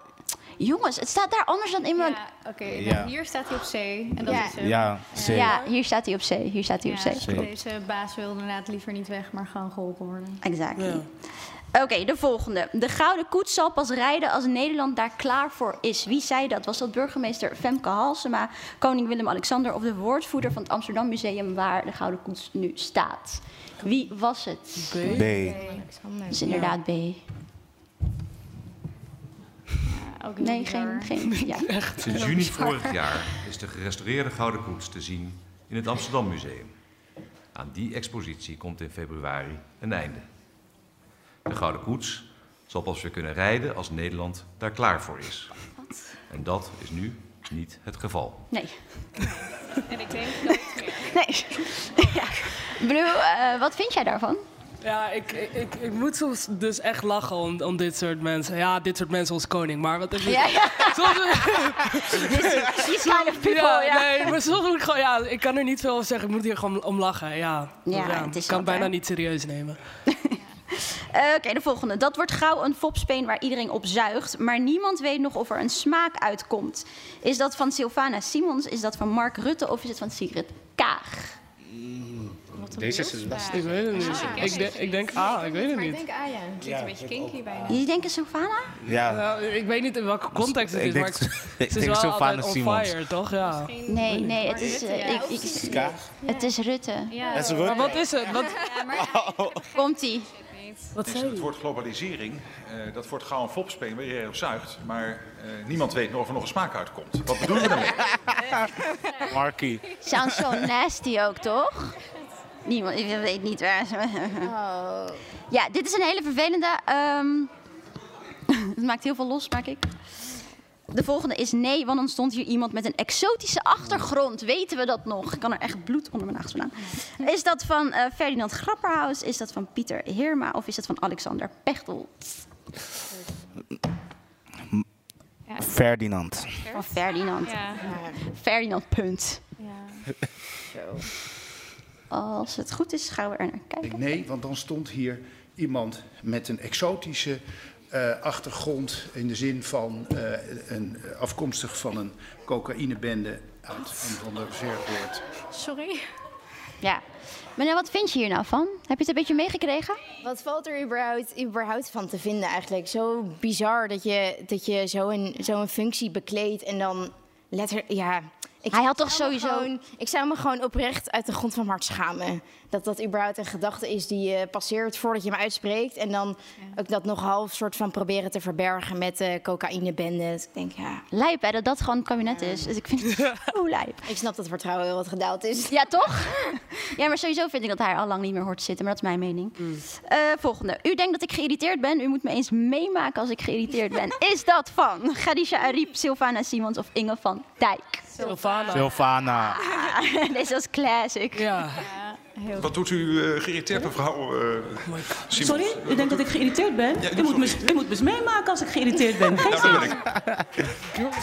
jongens, het staat daar anders dan in mijn... Ja, oké. Okay. Ja. Nou, hier staat hij op C. En dat ja. is hem. Ja, C. Ja, hier staat hij op C. Hier staat hij op C. Deze baas wil inderdaad liever niet weg, maar gewoon geholpen worden. Exactly. Ja. Oké, okay, de volgende. De Gouden Koets zal pas rijden als Nederland daar klaar voor is. Wie zei dat? Was dat burgemeester Femke Halsema, koning Willem-Alexander... of de woordvoerder van het Amsterdam Museum waar de Gouden Koets nu staat? Wie was het? B. B. Dat is inderdaad B. Ook nee, geen. geen ja. Sinds juni vorig jaar is de gerestaureerde Gouden Koets te zien in het Amsterdam Museum. Aan die expositie komt in februari een einde. De Gouden Koets zal pas weer kunnen rijden als Nederland daar klaar voor is. Wat? En dat is nu niet het geval. Nee. en ik denk meer. Nee. ja. Blue, uh, wat vind jij daarvan? Ja, ik, ik, ik moet soms dus echt lachen om, om dit soort mensen. Ja, dit soort mensen als koning. Maar wat even... Ja, ja. Soms, kind of people, ja. ja. Nee, maar soms moet ik gewoon... Ja, ik kan er niet veel over zeggen. Ik moet hier gewoon om lachen. Ja, ja, ja het is ik kan het bijna niet serieus nemen. Uh, Oké, de volgende. Dat wordt gauw een fopspeen waar iedereen op zuigt. Maar niemand weet nog of er een smaak uitkomt. Is dat van Sylvana Simons? Is dat van Mark Rutte? Of is het van Sigrid Kaag? Deze is lastig. Ik weet het niet. Ah, ik, de, ik denk A, ik weet het Maar ik niet. denk, ah ja, het klinkt een beetje kinky bijna. Jullie denken Sylvana? Ja. Nou, ik weet niet in welke context het Ik is, denk- maar het, ik het is denk wel Sylvana altijd on fire, toch? Ja. Nee, nee, het is, Rutte, eh, ik, ik- het is Rutte. Ja, Dat is Maar Rutte. wat is het? Wat, Ja, maar Komt-ie. wat Dus zei het je? woord globalisering, eh, dat wordt gauw een fopspeen waar iedereen op zuigt. Maar eh, niemand weet nog of er nog een smaak uitkomt. Wat bedoelen we daarmee? Markie. Sounds zo nasty ook, toch? Niemand, ik weet niet waar ze... Oh. Ja, dit is een hele vervelende. ehm, het maakt heel veel los, maak ik. de volgende is nee, want dan stond hier iemand met een exotische achtergrond. Weten we dat nog? Ik kan er echt bloed onder mijn nagels vandaan. Is dat van eh, Ferdinand Grapperhaus? Is dat van Pieter Heerma? Of is dat van Alexander Pechtel? Ferdinand. Van Ferdinand. Ja. Ferdinand, punt. Ja. Als het goed is, gaan we er naar kijken. Nee, want dan stond hier iemand met een exotische eh, achtergrond in de zin van eh, een, afkomstig van een cocaïnebende uit een van de. Sorry. Ja. Meneer, wat vind je hier nou van? Heb je het een beetje meegekregen? Wat valt er überhaupt, überhaupt van te vinden eigenlijk? Zo bizar dat je, dat je zo'n zo'n functie bekleedt en dan letter... Ja, ik Hij had toch sowieso- Gewoon, ik zou me gewoon oprecht uit de grond van mijn hart schamen. Dat dat überhaupt een gedachte is die je passeert voordat je hem uitspreekt. En dan ook dat nog half soort van proberen te verbergen met de cocaïnebende. Dus ik denk, ja... Lijp, hè, dat dat gewoon het kabinet is. Dus ik vind het zo lijp. Ik snap dat het vertrouwen heel wat gedaald is. Ja, toch? Ja, maar sowieso vind ik dat hij al lang niet meer hoort te zitten. Maar dat is mijn mening. Eh, volgende. U denkt dat ik geïrriteerd ben. U moet me eens meemaken als ik geïrriteerd ben. Is dat van Khadija Ariep, Sylvana Simons of Inge van Dijk? Sylvana. Sylvana. Ah, Deze was classic. Ja. Wat doet u eh, geïrriteerd, mevrouw eh Simons? Sorry, u denkt dat ik geïrriteerd ben? Ja, u, moet me, u moet me eens meemaken als ik geïrriteerd ben. Geen Nou, dat ben ik.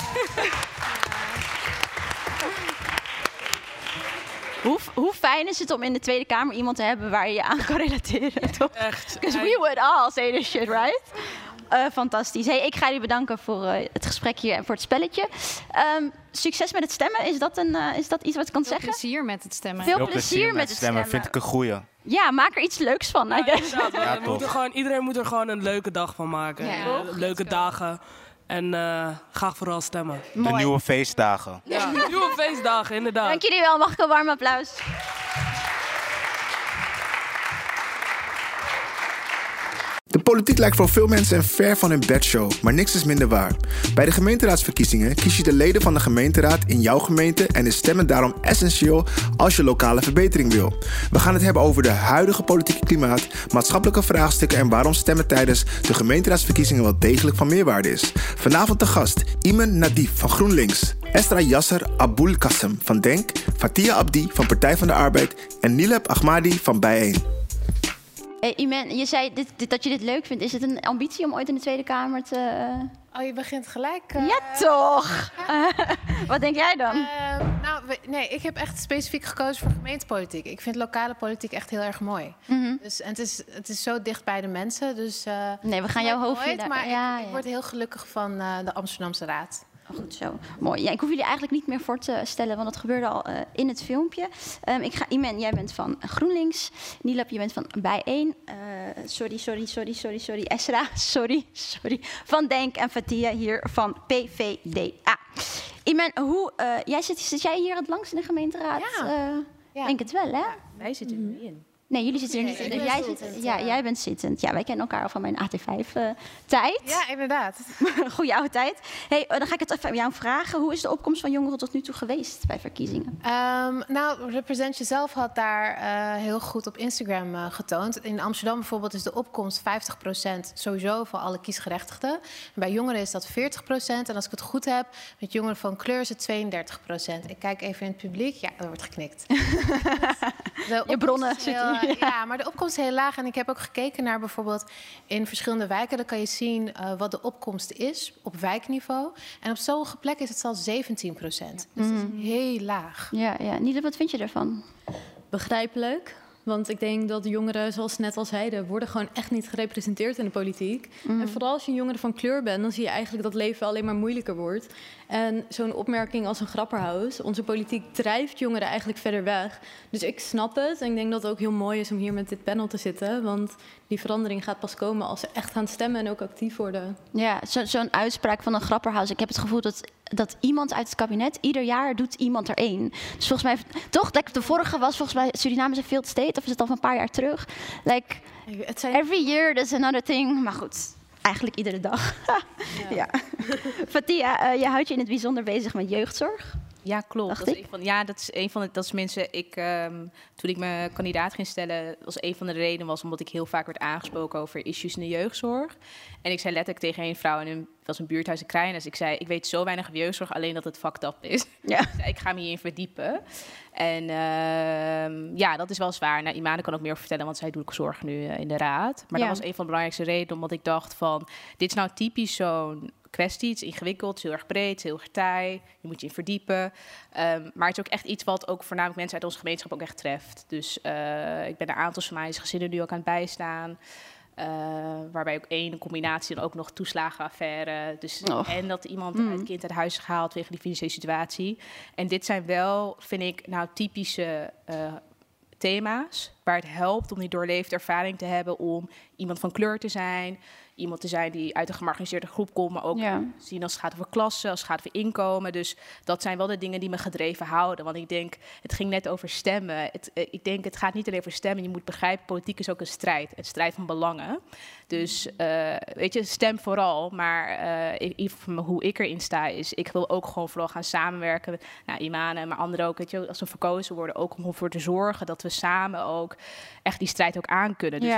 Hoe, hoe fijn is het om in de Tweede Kamer iemand te hebben waar je je aan kan relateren, toch? Echt. Because we would all say this shit, right? Eh, fantastisch. Hey, ik ga jullie bedanken voor eh, het gesprek hier en voor het spelletje. Ehm, succes met het stemmen. Is dat, een, eh, is dat iets wat ik kan Veel zeggen? plezier met het stemmen. Veel plezier met het stemmen. Vind ik een goeie. Ja, maak er iets leuks van. Ja, gewoon, iedereen moet er gewoon een leuke dag van maken. Ja. Leuke dagen. En eh, ga vooral stemmen. De nieuwe feestdagen. Ja, nieuwe feestdagen, inderdaad. Dank jullie wel. Mag ik een warm applaus? De politiek lijkt voor veel mensen een ver van hun bedshow, maar niks is minder waar. Bij de gemeenteraadsverkiezingen kies je de leden van de gemeenteraad in jouw gemeente en is stemmen daarom essentieel als je lokale verbetering wil. We gaan het hebben over de huidige politieke klimaat, maatschappelijke vraagstukken en waarom stemmen tijdens de gemeenteraadsverkiezingen wel degelijk van meerwaarde is. Vanavond de gast Iman Nadif van GroenLinks, Estra Yasser Abul Qassem van Denk, Fatia Abdi van Partij van de Arbeid en Nilab Ahmadi van Bijeen. Hey, Iman, je zei dit, dit- dat je dit leuk vindt. Is het een ambitie om ooit in de Tweede Kamer te... Oh, je begint gelijk. eh, Ja, toch? Wat denk jij dan? eh, nou, nee, ik heb echt specifiek gekozen voor gemeentepolitiek. Ik vind lokale politiek echt heel erg mooi. Mhm. Dus, en het, is, het is zo dicht bij de mensen. Dus, eh, Nee, we gaan jouw daar- Maar ja, ik, ik word heel gelukkig van eh, de Amsterdamse Raad. Oh, Goed zo. Mooi. Ja, ik hoef jullie eigenlijk niet meer voor te stellen, want dat gebeurde al eh, in het filmpje. Ehm, ik ga, Iman, jij bent van GroenLinks. Nilab, je bent van Bijeen. Eh sorry, sorry, sorry, sorry, sorry. Esra, sorry, sorry. Van Denk en Fatia hier van PVDA. Iman, hoe, eh, jij zit, zit jij hier het langst in de gemeenteraad? Ja. Denk het wel, hè? Wij zitten er nu in. Nee, jullie zitten er Nee, niet in. Dus jij, zit, ja, eh. jij bent zittend. Ja, wij kennen elkaar al van mijn AT5-tijd. Ja, inderdaad. Goeie oude tijd. Hey, eh, dan ga ik het even aan jou vragen. Hoe is de opkomst van jongeren tot nu toe geweest bij verkiezingen? Ehm, nou, Represent Jezelf had daar eh, heel goed op Instagram eh, getoond. In Amsterdam bijvoorbeeld is de opkomst 50% sowieso van alle kiesgerechtigden. En bij jongeren is dat 40%. En als ik het goed heb, met jongeren van kleur is het 32%. Ik kijk even in het publiek. Ja, er wordt geknikt. De Je bronnen zitten hier, ja. Ja, maar de opkomst is heel laag. En ik heb ook gekeken naar bijvoorbeeld in verschillende wijken. Dan kan je zien eh, wat de opkomst is op wijkniveau. En op sommige plekken is het zelfs 17%. Dus dat is heel laag. Ja, ja. Niele, wat vind je ervan? Begrijpelijk. Want ik denk dat jongeren, zoals net al zeiden, worden gewoon echt niet gerepresenteerd in de politiek. Mhm. En vooral als je een jongere van kleur bent, dan zie je eigenlijk dat leven alleen maar moeilijker wordt. En zo'n opmerking als een grapperhaus, onze politiek drijft jongeren eigenlijk verder weg. Dus ik snap het en ik denk dat het ook heel mooi is om hier met dit panel te zitten. Want die verandering gaat pas komen als ze echt gaan stemmen en ook actief worden. Ja, zo- zo'n uitspraak van een grapperhaus. Ik heb het gevoel dat, dat iemand uit het kabinet, ieder jaar doet iemand er één. Dus volgens mij, toch? Like, de vorige was volgens mij Suriname is een failed state, of is het al van een paar jaar terug? Like, every year there's another thing. Maar goed, eigenlijk iedere dag. ja. Fatia, eh, je houdt je in het bijzonder bezig met jeugdzorg. Ja, klopt. Dacht Dat is een van, ja, dat is een van de, dat is mensen. Ik, ehm, toen ik me kandidaat ging stellen, was een van de redenen was omdat ik heel vaak werd aangesproken over issues in de jeugdzorg. En ik zei letterlijk tegen een vrouw in een was een buurthuis in ik zei, ik weet zo weinig over jeugdzorg, alleen dat het fucked up is. Ja. Ik, zei, ik ga me hierin verdiepen. En ehm, ja, dat is wel zwaar. Nou, Imane kan ook meer over vertellen, want zij doet ook zorg nu eh, in de raad. Maar Ja. dat was een van de belangrijkste redenen, omdat ik dacht van, dit is nou typisch zo'n kwestie. Het is ingewikkeld, het is heel erg breed, het is heel erg taai. Je moet je in verdiepen. Ehm, maar het is ook echt iets wat ook voornamelijk mensen uit onze gemeenschap ook echt treft. Dus eh, ik ben een aantal Somalische gezinnen nu ook aan het bijstaan. Eh, waarbij ook één een combinatie dan ook nog toeslagenaffaire. Dus. En dat iemand Mm. het kind uit huis is gehaald tegen die financiële situatie. En dit zijn wel, vind ik, nou typische eh, thema's waar het helpt om die doorleefde ervaring te hebben om iemand van kleur te zijn. Iemand te zijn die uit een gemarginaliseerde groep komt, maar ook Ja. zien als het gaat over klasse, als het gaat over inkomen. Dus dat zijn wel de dingen die me gedreven houden. Want ik denk, het ging net over stemmen. Het, eh, ik denk, het gaat niet alleen over stemmen. Je moet begrijpen, politiek is ook een strijd. Een strijd van belangen. Dus eh, weet je, stem vooral. Maar eh, hoe ik erin sta is, ik wil ook gewoon vooral gaan samenwerken. Nou, Imane, maar anderen ook. Weet je, als we verkozen worden, ook om ervoor te zorgen dat we samen ook echt die strijd ook aan kunnen. Dus.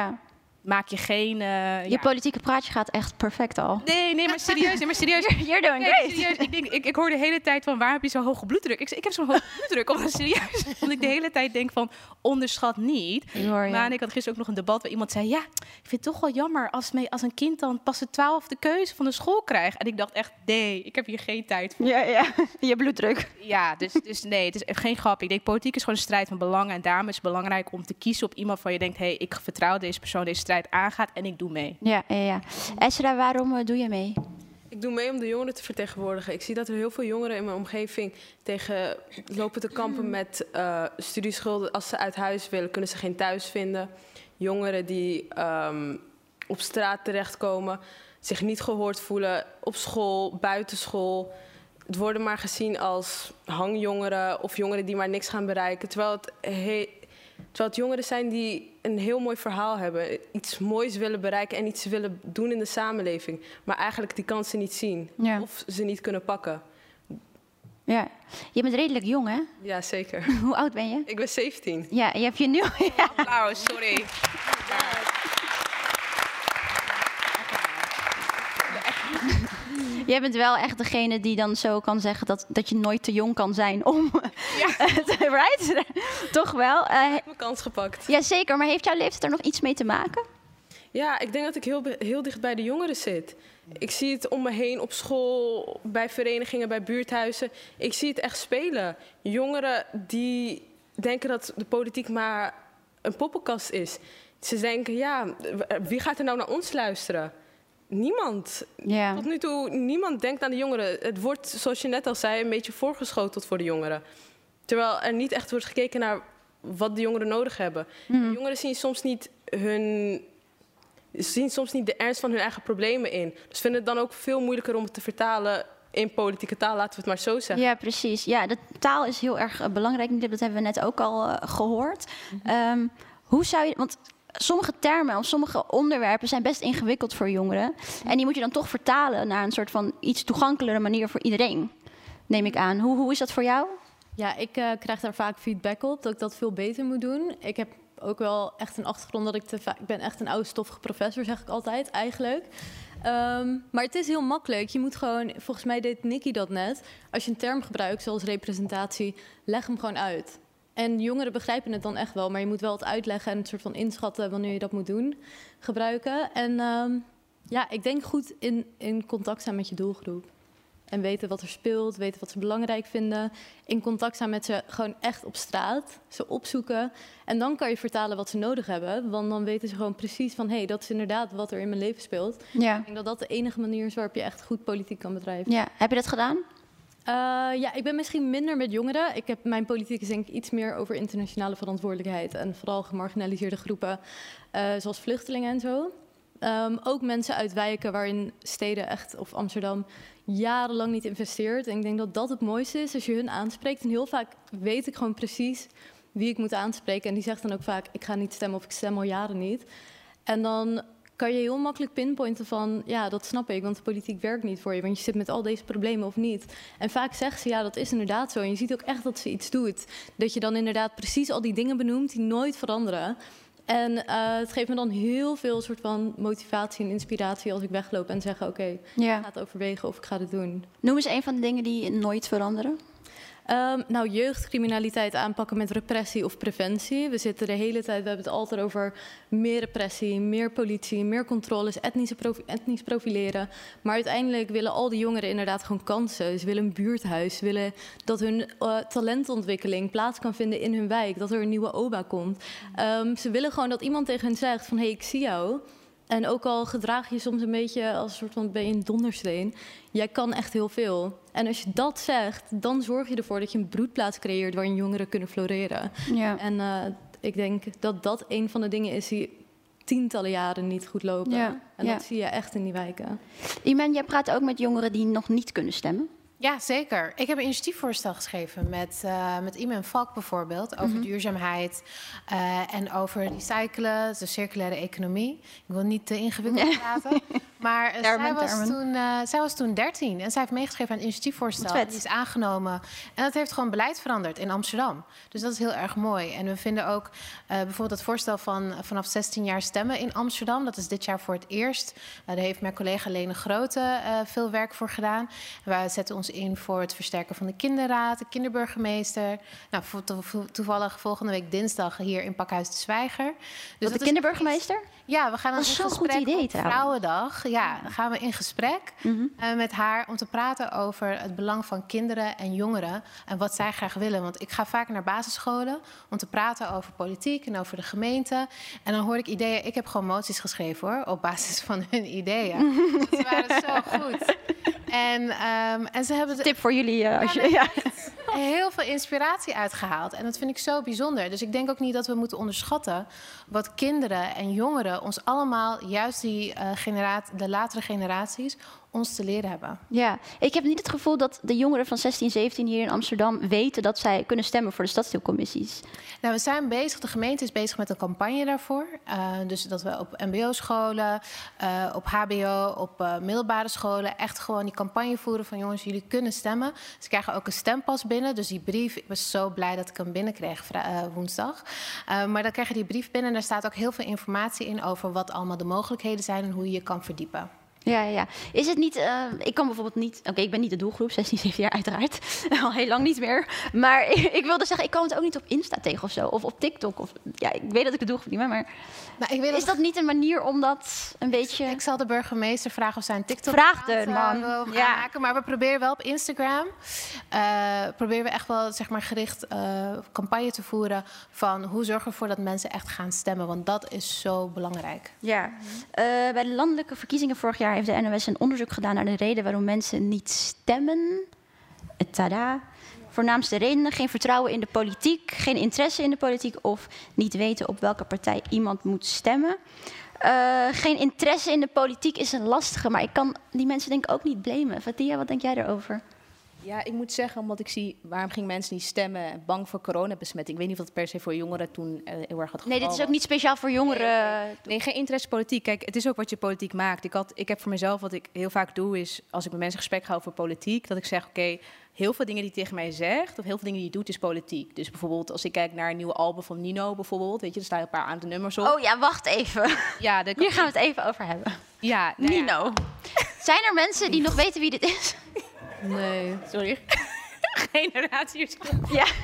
Maak je geen... eh, Je ja, politieke praatje gaat echt perfect al. Nee, nee, maar serieus, nee, maar serieus. You're doing Nee, great. serieus. Ik, denk, ik, ik hoor de hele tijd van, waar heb je zo'n hoge bloeddruk? Ik, ik heb zo'n hoge bloeddruk, omdat serieus. Want ik de hele tijd denk van, onderschat niet. hoor je. Maar ik had gisteren ook nog een debat waar iemand zei, ja, ik vind het toch wel jammer als, me, als een kind dan pas de twaalfde keuze van de school krijgt. En ik dacht echt, nee, ik heb hier geen tijd voor. Ja, ja. Je bloeddruk. Ja, dus, dus nee, het is echt geen grap. Ik denk, politiek is gewoon een strijd van belangen. En daarom is het belangrijk om te kiezen op iemand van je denkt, hé, hey, ik vertrouw deze persoon, deze strijd aangaat en ik doe mee. Ja, ja, ja. Esra, waarom eh, doe je mee? Ik doe mee om de jongeren te vertegenwoordigen. Ik zie dat er heel veel jongeren in mijn omgeving tegen lopen te kampen met eh, studieschulden. Als ze uit huis willen, kunnen ze geen thuis vinden. Jongeren die ehm, op straat terechtkomen, zich niet gehoord voelen, op school, buitenschool. Het worden maar gezien als hangjongeren of jongeren die maar niks gaan bereiken. Terwijl het, he- terwijl het jongeren zijn die een heel mooi verhaal hebben. Iets moois willen bereiken en iets willen doen in de samenleving. Maar eigenlijk die kansen niet zien. Ja. Of ze niet kunnen pakken. Ja. Je bent redelijk jong, hè? Ja, zeker. Hoe oud ben je? Ik ben 17. Ja, je hebt je nu... Ja. Applaus, sorry. Jij bent wel echt degene die dan zo kan zeggen dat, dat je nooit te jong kan zijn om... right? Toch wel? Eh Ik heb mijn kans gepakt. ja, zeker. Maar heeft jouw leeftijd er nog iets mee te maken? Ja, ik denk dat ik heel, heel dicht bij de jongeren zit. Ik zie het om me heen op school, bij verenigingen, bij buurthuizen. Ik zie het echt spelen. Jongeren die denken dat de politiek maar een poppenkast is. Ze denken, ja, wie gaat er nou naar ons luisteren? Niemand. Tot nu toe, niemand denkt aan de jongeren. Het wordt, zoals je net al zei, een beetje voorgeschoteld voor de jongeren. Terwijl er niet echt wordt gekeken naar wat de jongeren nodig hebben. Mhm. Jongeren zien soms niet hun zien soms niet de ernst van hun eigen problemen in. Dus vinden het dan ook veel moeilijker om het te vertalen in politieke taal, laten we het maar zo zeggen. Ja, precies. Ja, de taal is heel erg eh, belangrijk. Dat hebben we net ook al eh, gehoord. Mhm. Ehm, hoe zou je... Want sommige termen of sommige onderwerpen zijn best ingewikkeld voor jongeren. En die moet je dan toch vertalen naar een soort van iets toegankelijke manier voor iedereen. Neem ik aan. Hoe, hoe is dat voor jou? Ja, ik eh, krijg daar vaak feedback op dat ik dat veel beter moet doen. Ik heb ook wel echt een achtergrond dat ik te vaak... Ik ben echt een oude stoffige professor, zeg ik altijd, eigenlijk. Ehm, maar het is heel makkelijk. Je moet gewoon... Volgens mij deed Nicky dat net. Als je een term gebruikt, zoals representatie, leg hem gewoon uit. En jongeren begrijpen het dan echt wel, maar je moet wel het uitleggen en het soort van inschatten wanneer je dat moet doen, gebruiken. En ehm, ja, ik denk goed in, in contact zijn met je doelgroep. En weten wat er speelt, weten wat ze belangrijk vinden. In contact zijn met ze gewoon echt op straat. Ze opzoeken. En dan kan je vertalen wat ze nodig hebben. Want dan weten ze gewoon precies van... hé, hey, dat is inderdaad wat er in mijn leven speelt. Ja. Ik denk dat dat de enige manier is waarop je echt goed politiek kan bedrijven. Ja, heb je dat gedaan? Eh, ja, ik ben misschien minder met jongeren. Ik heb, mijn politiek is denk ik iets meer over internationale verantwoordelijkheid. En vooral gemarginaliseerde groepen, eh, zoals vluchtelingen en zo. Ehm, ook mensen uit wijken waarin steden echt, of Amsterdam, jarenlang niet investeert. En ik denk dat dat het mooiste is als je hun aanspreekt. En heel vaak weet ik gewoon precies wie ik moet aanspreken. En die zegt dan ook vaak, ik ga niet stemmen of ik stem al jaren niet. En dan kan je heel makkelijk pinpointen van, ja, dat snap ik, want de politiek werkt niet voor je, want je zit met al deze problemen of niet. En vaak zegt ze, ja, dat is inderdaad zo. En je ziet ook echt dat ze iets doet. Dat je dan inderdaad precies al die dingen benoemt die nooit veranderen. En eh, het geeft me dan heel veel soort van motivatie en inspiratie als ik wegloop en zeg, oké, Ja. ik ga het overwegen of ik ga het doen. Noem eens een van de dingen die nooit veranderen. Ehm, nou, jeugdcriminaliteit aanpakken met repressie of preventie. We zitten de hele tijd, we hebben het altijd over meer repressie, meer politie, meer controles, etnische etnisch profileren. Maar uiteindelijk willen al die jongeren inderdaad gewoon kansen. Ze willen een buurthuis, willen dat hun eh, talentontwikkeling plaats kan vinden in hun wijk, dat er een nieuwe OBA komt. Ehm, ze willen gewoon dat iemand tegen hen zegt van, hé, hey, ik zie jou. En ook al gedraag je soms een beetje als een soort van ben een dondersteen, jij kan echt heel veel. En als je dat zegt, dan zorg je ervoor dat je een broedplaats creëert waarin jongeren kunnen floreren. Ja. En eh, ik denk dat dat een van de dingen is die tientallen jaren niet goed lopen. Ja, En dat zie je echt in die wijken. Iman, jij praat ook met jongeren die nog niet kunnen stemmen. Ja, zeker. Ik heb een initiatiefvoorstel geschreven met, eh met Iman Valk bijvoorbeeld over Mhm. duurzaamheid eh, en over recyclen, de circulaire economie. Ik wil niet te ingewikkeld praten. Maar eh, zij, was toen, zij was toen 13 en zij heeft meegeschreven aan het initiatiefvoorstel. Die is aangenomen. En dat heeft gewoon beleid veranderd in Amsterdam. Dus dat is heel erg mooi. En we vinden ook bijvoorbeeld het voorstel van vanaf 16 jaar stemmen in Amsterdam. Dat is dit jaar voor het eerst. Daar heeft mijn collega Lene Grote veel werk voor gedaan. Wij zetten ons in voor het versterken van de kinderraad, de kinderburgemeester. Nou, toevallig volgende week dinsdag hier in Pakhuis de Zwijger. Dus de is kinderburgemeester? Ja, we gaan dan in zo'n goed gesprek idee op trouwens. Vrouwendag. Ja, dan gaan we in gesprek eh, met haar om te praten over het belang van kinderen en jongeren en wat zij graag willen. Want ik ga vaak naar basisscholen om te praten over politiek en over de gemeente. En dan hoor ik ideeën. Ik heb gewoon moties geschreven hoor, op basis van hun ideeën. Ze waren zo goed. En, ehm, en ze hebben... Tip voor jullie. eh, als je, ja. heel veel inspiratie uitgehaald. En dat vind ik zo bijzonder. Dus ik denk ook niet dat we moeten onderschatten wat kinderen en jongeren ons allemaal, juist die eh generatie, de latere generaties, ons te leren hebben. Ja, ik heb niet het gevoel dat de jongeren van 16, 17 hier in Amsterdam weten dat zij kunnen stemmen voor de stadsdeelcommissies. Nou, we zijn bezig, de gemeente is bezig met een campagne daarvoor. Eh, dus dat we op mbo-scholen, eh, op hbo, op eh, middelbare scholen... echt gewoon die campagne voeren van... jongens, jullie kunnen stemmen. Ze krijgen ook een stempas binnen. Dus die brief, ik was zo blij dat ik hem binnenkreeg woensdag. Maar dan krijg je die brief binnen en daar staat ook heel veel informatie in... over wat allemaal de mogelijkheden zijn en hoe je je kan verdiepen. Ja, ja. Is het niet... eh, ik kan bijvoorbeeld niet... Oké, ik ben niet de doelgroep, 16, 17 jaar uiteraard. Al heel lang niet meer. Maar ik, ik wilde zeggen, ik kan het ook niet op Insta tegen of zo. Of op TikTok. Of, ja, ik weet dat ik de doelgroep niet ben, maar... Ik weet is dat niet een manier om dat een beetje... Ik zal de burgemeester vragen of zij een TikTok Vraag er, man. gaan Ja. maken. Maar we proberen wel op Instagram... eh, proberen we echt wel zeg maar, gericht eh, campagne te voeren... van hoe zorgen we ervoor dat mensen echt gaan stemmen. Want dat is zo belangrijk. Ja, Eh, bij de landelijke verkiezingen vorig jaar heeft de NOS een onderzoek gedaan naar de reden waarom mensen niet stemmen. Eh, Tada. Voornaamste redenen: geen vertrouwen in de politiek, geen interesse in de politiek of niet weten op welke partij iemand moet stemmen. Eh, geen interesse in de politiek is een lastige, maar ik kan die mensen denk ik ook niet blamen. Fatia, wat denk jij erover? Ja, ik moet zeggen, omdat ik zie waarom gingen mensen niet stemmen, bang voor coronabesmetting. Ik weet niet of dat per se voor jongeren toen eh, heel erg had Nee, dit is ook niet speciaal voor jongeren. Nee, geen interesse politiek. Kijk, het is ook wat je politiek maakt. Ik, had, ik heb voor mezelf, wat ik heel vaak doe, is als ik met mensen gesprek ga over politiek, dat ik zeg, oké, heel veel dingen die tegen mij zegt, of heel veel dingen die hij doet, is politiek. Dus bijvoorbeeld, als ik kijk naar een nieuwe album van Nino, bijvoorbeeld, weet je, er staan een paar aan de nummers op. Oh ja, wacht even. Ja, daar Hier gaan we het even over hebben. Ja, nou ja. Nino. Zijn er mensen die nog weten wie dit is? Nee. Sorry. Generatie. Ja.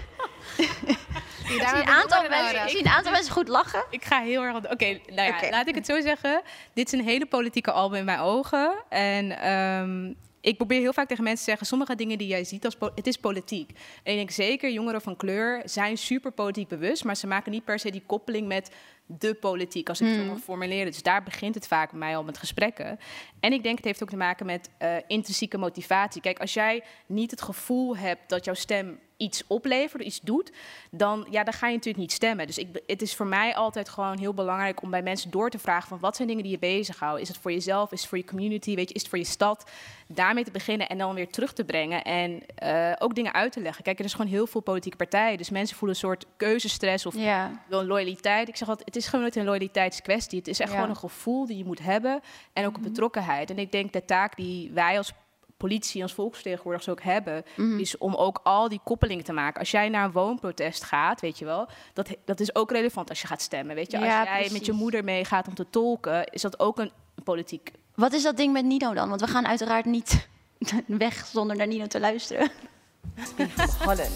Ik zie, een aantal mensen, nodig. ik zie een aantal mensen goed lachen. Ik ga heel erg... Oké, nou ja, Oké. laat ik het zo zeggen. Dit is een hele politieke album in mijn ogen. En ehm, ik probeer heel vaak tegen mensen te zeggen... sommige dingen die jij ziet, als het is politiek. En ik denk zeker, jongeren van kleur zijn super politiek bewust... maar ze maken niet per se die koppeling met de politiek, als ik het zo Hmm. mag formuleren. Dus daar begint het vaak bij mij al met gesprekken. En ik denk het heeft ook te maken met eh, intrinsieke motivatie. Kijk, als jij niet het gevoel hebt dat jouw stem iets oplevert, iets doet, dan, ja, dan ga je natuurlijk niet stemmen. Dus ik, het is voor mij altijd gewoon heel belangrijk om bij mensen door te vragen van wat zijn dingen die je bezighouden? Is het voor jezelf? Is het voor je community? Weet je, is het voor je stad? Daarmee te beginnen en dan weer terug te brengen en eh, ook dingen uit te leggen. Kijk, er is gewoon heel veel politieke partijen, dus mensen voelen een soort keuzestress of Ja. wel een loyaliteit. Ik zeg altijd, het is gewoon nooit een loyaliteitskwestie. Het is echt Ja. gewoon een gevoel die je moet hebben en ook een betrokkenheid. En ik denk de taak die wij als politie, als volksvertegenwoordigers ook hebben, Mhm. is om ook al die koppelingen te maken. Als jij naar een woonprotest gaat, weet je wel, dat, dat is ook relevant als je gaat stemmen. Weet je, als Ja, jij met je moeder meegaat om te tolken, is dat ook een politiek. Wat is dat ding met Nino dan? Want we gaan uiteraard niet weg zonder naar Nino te luisteren.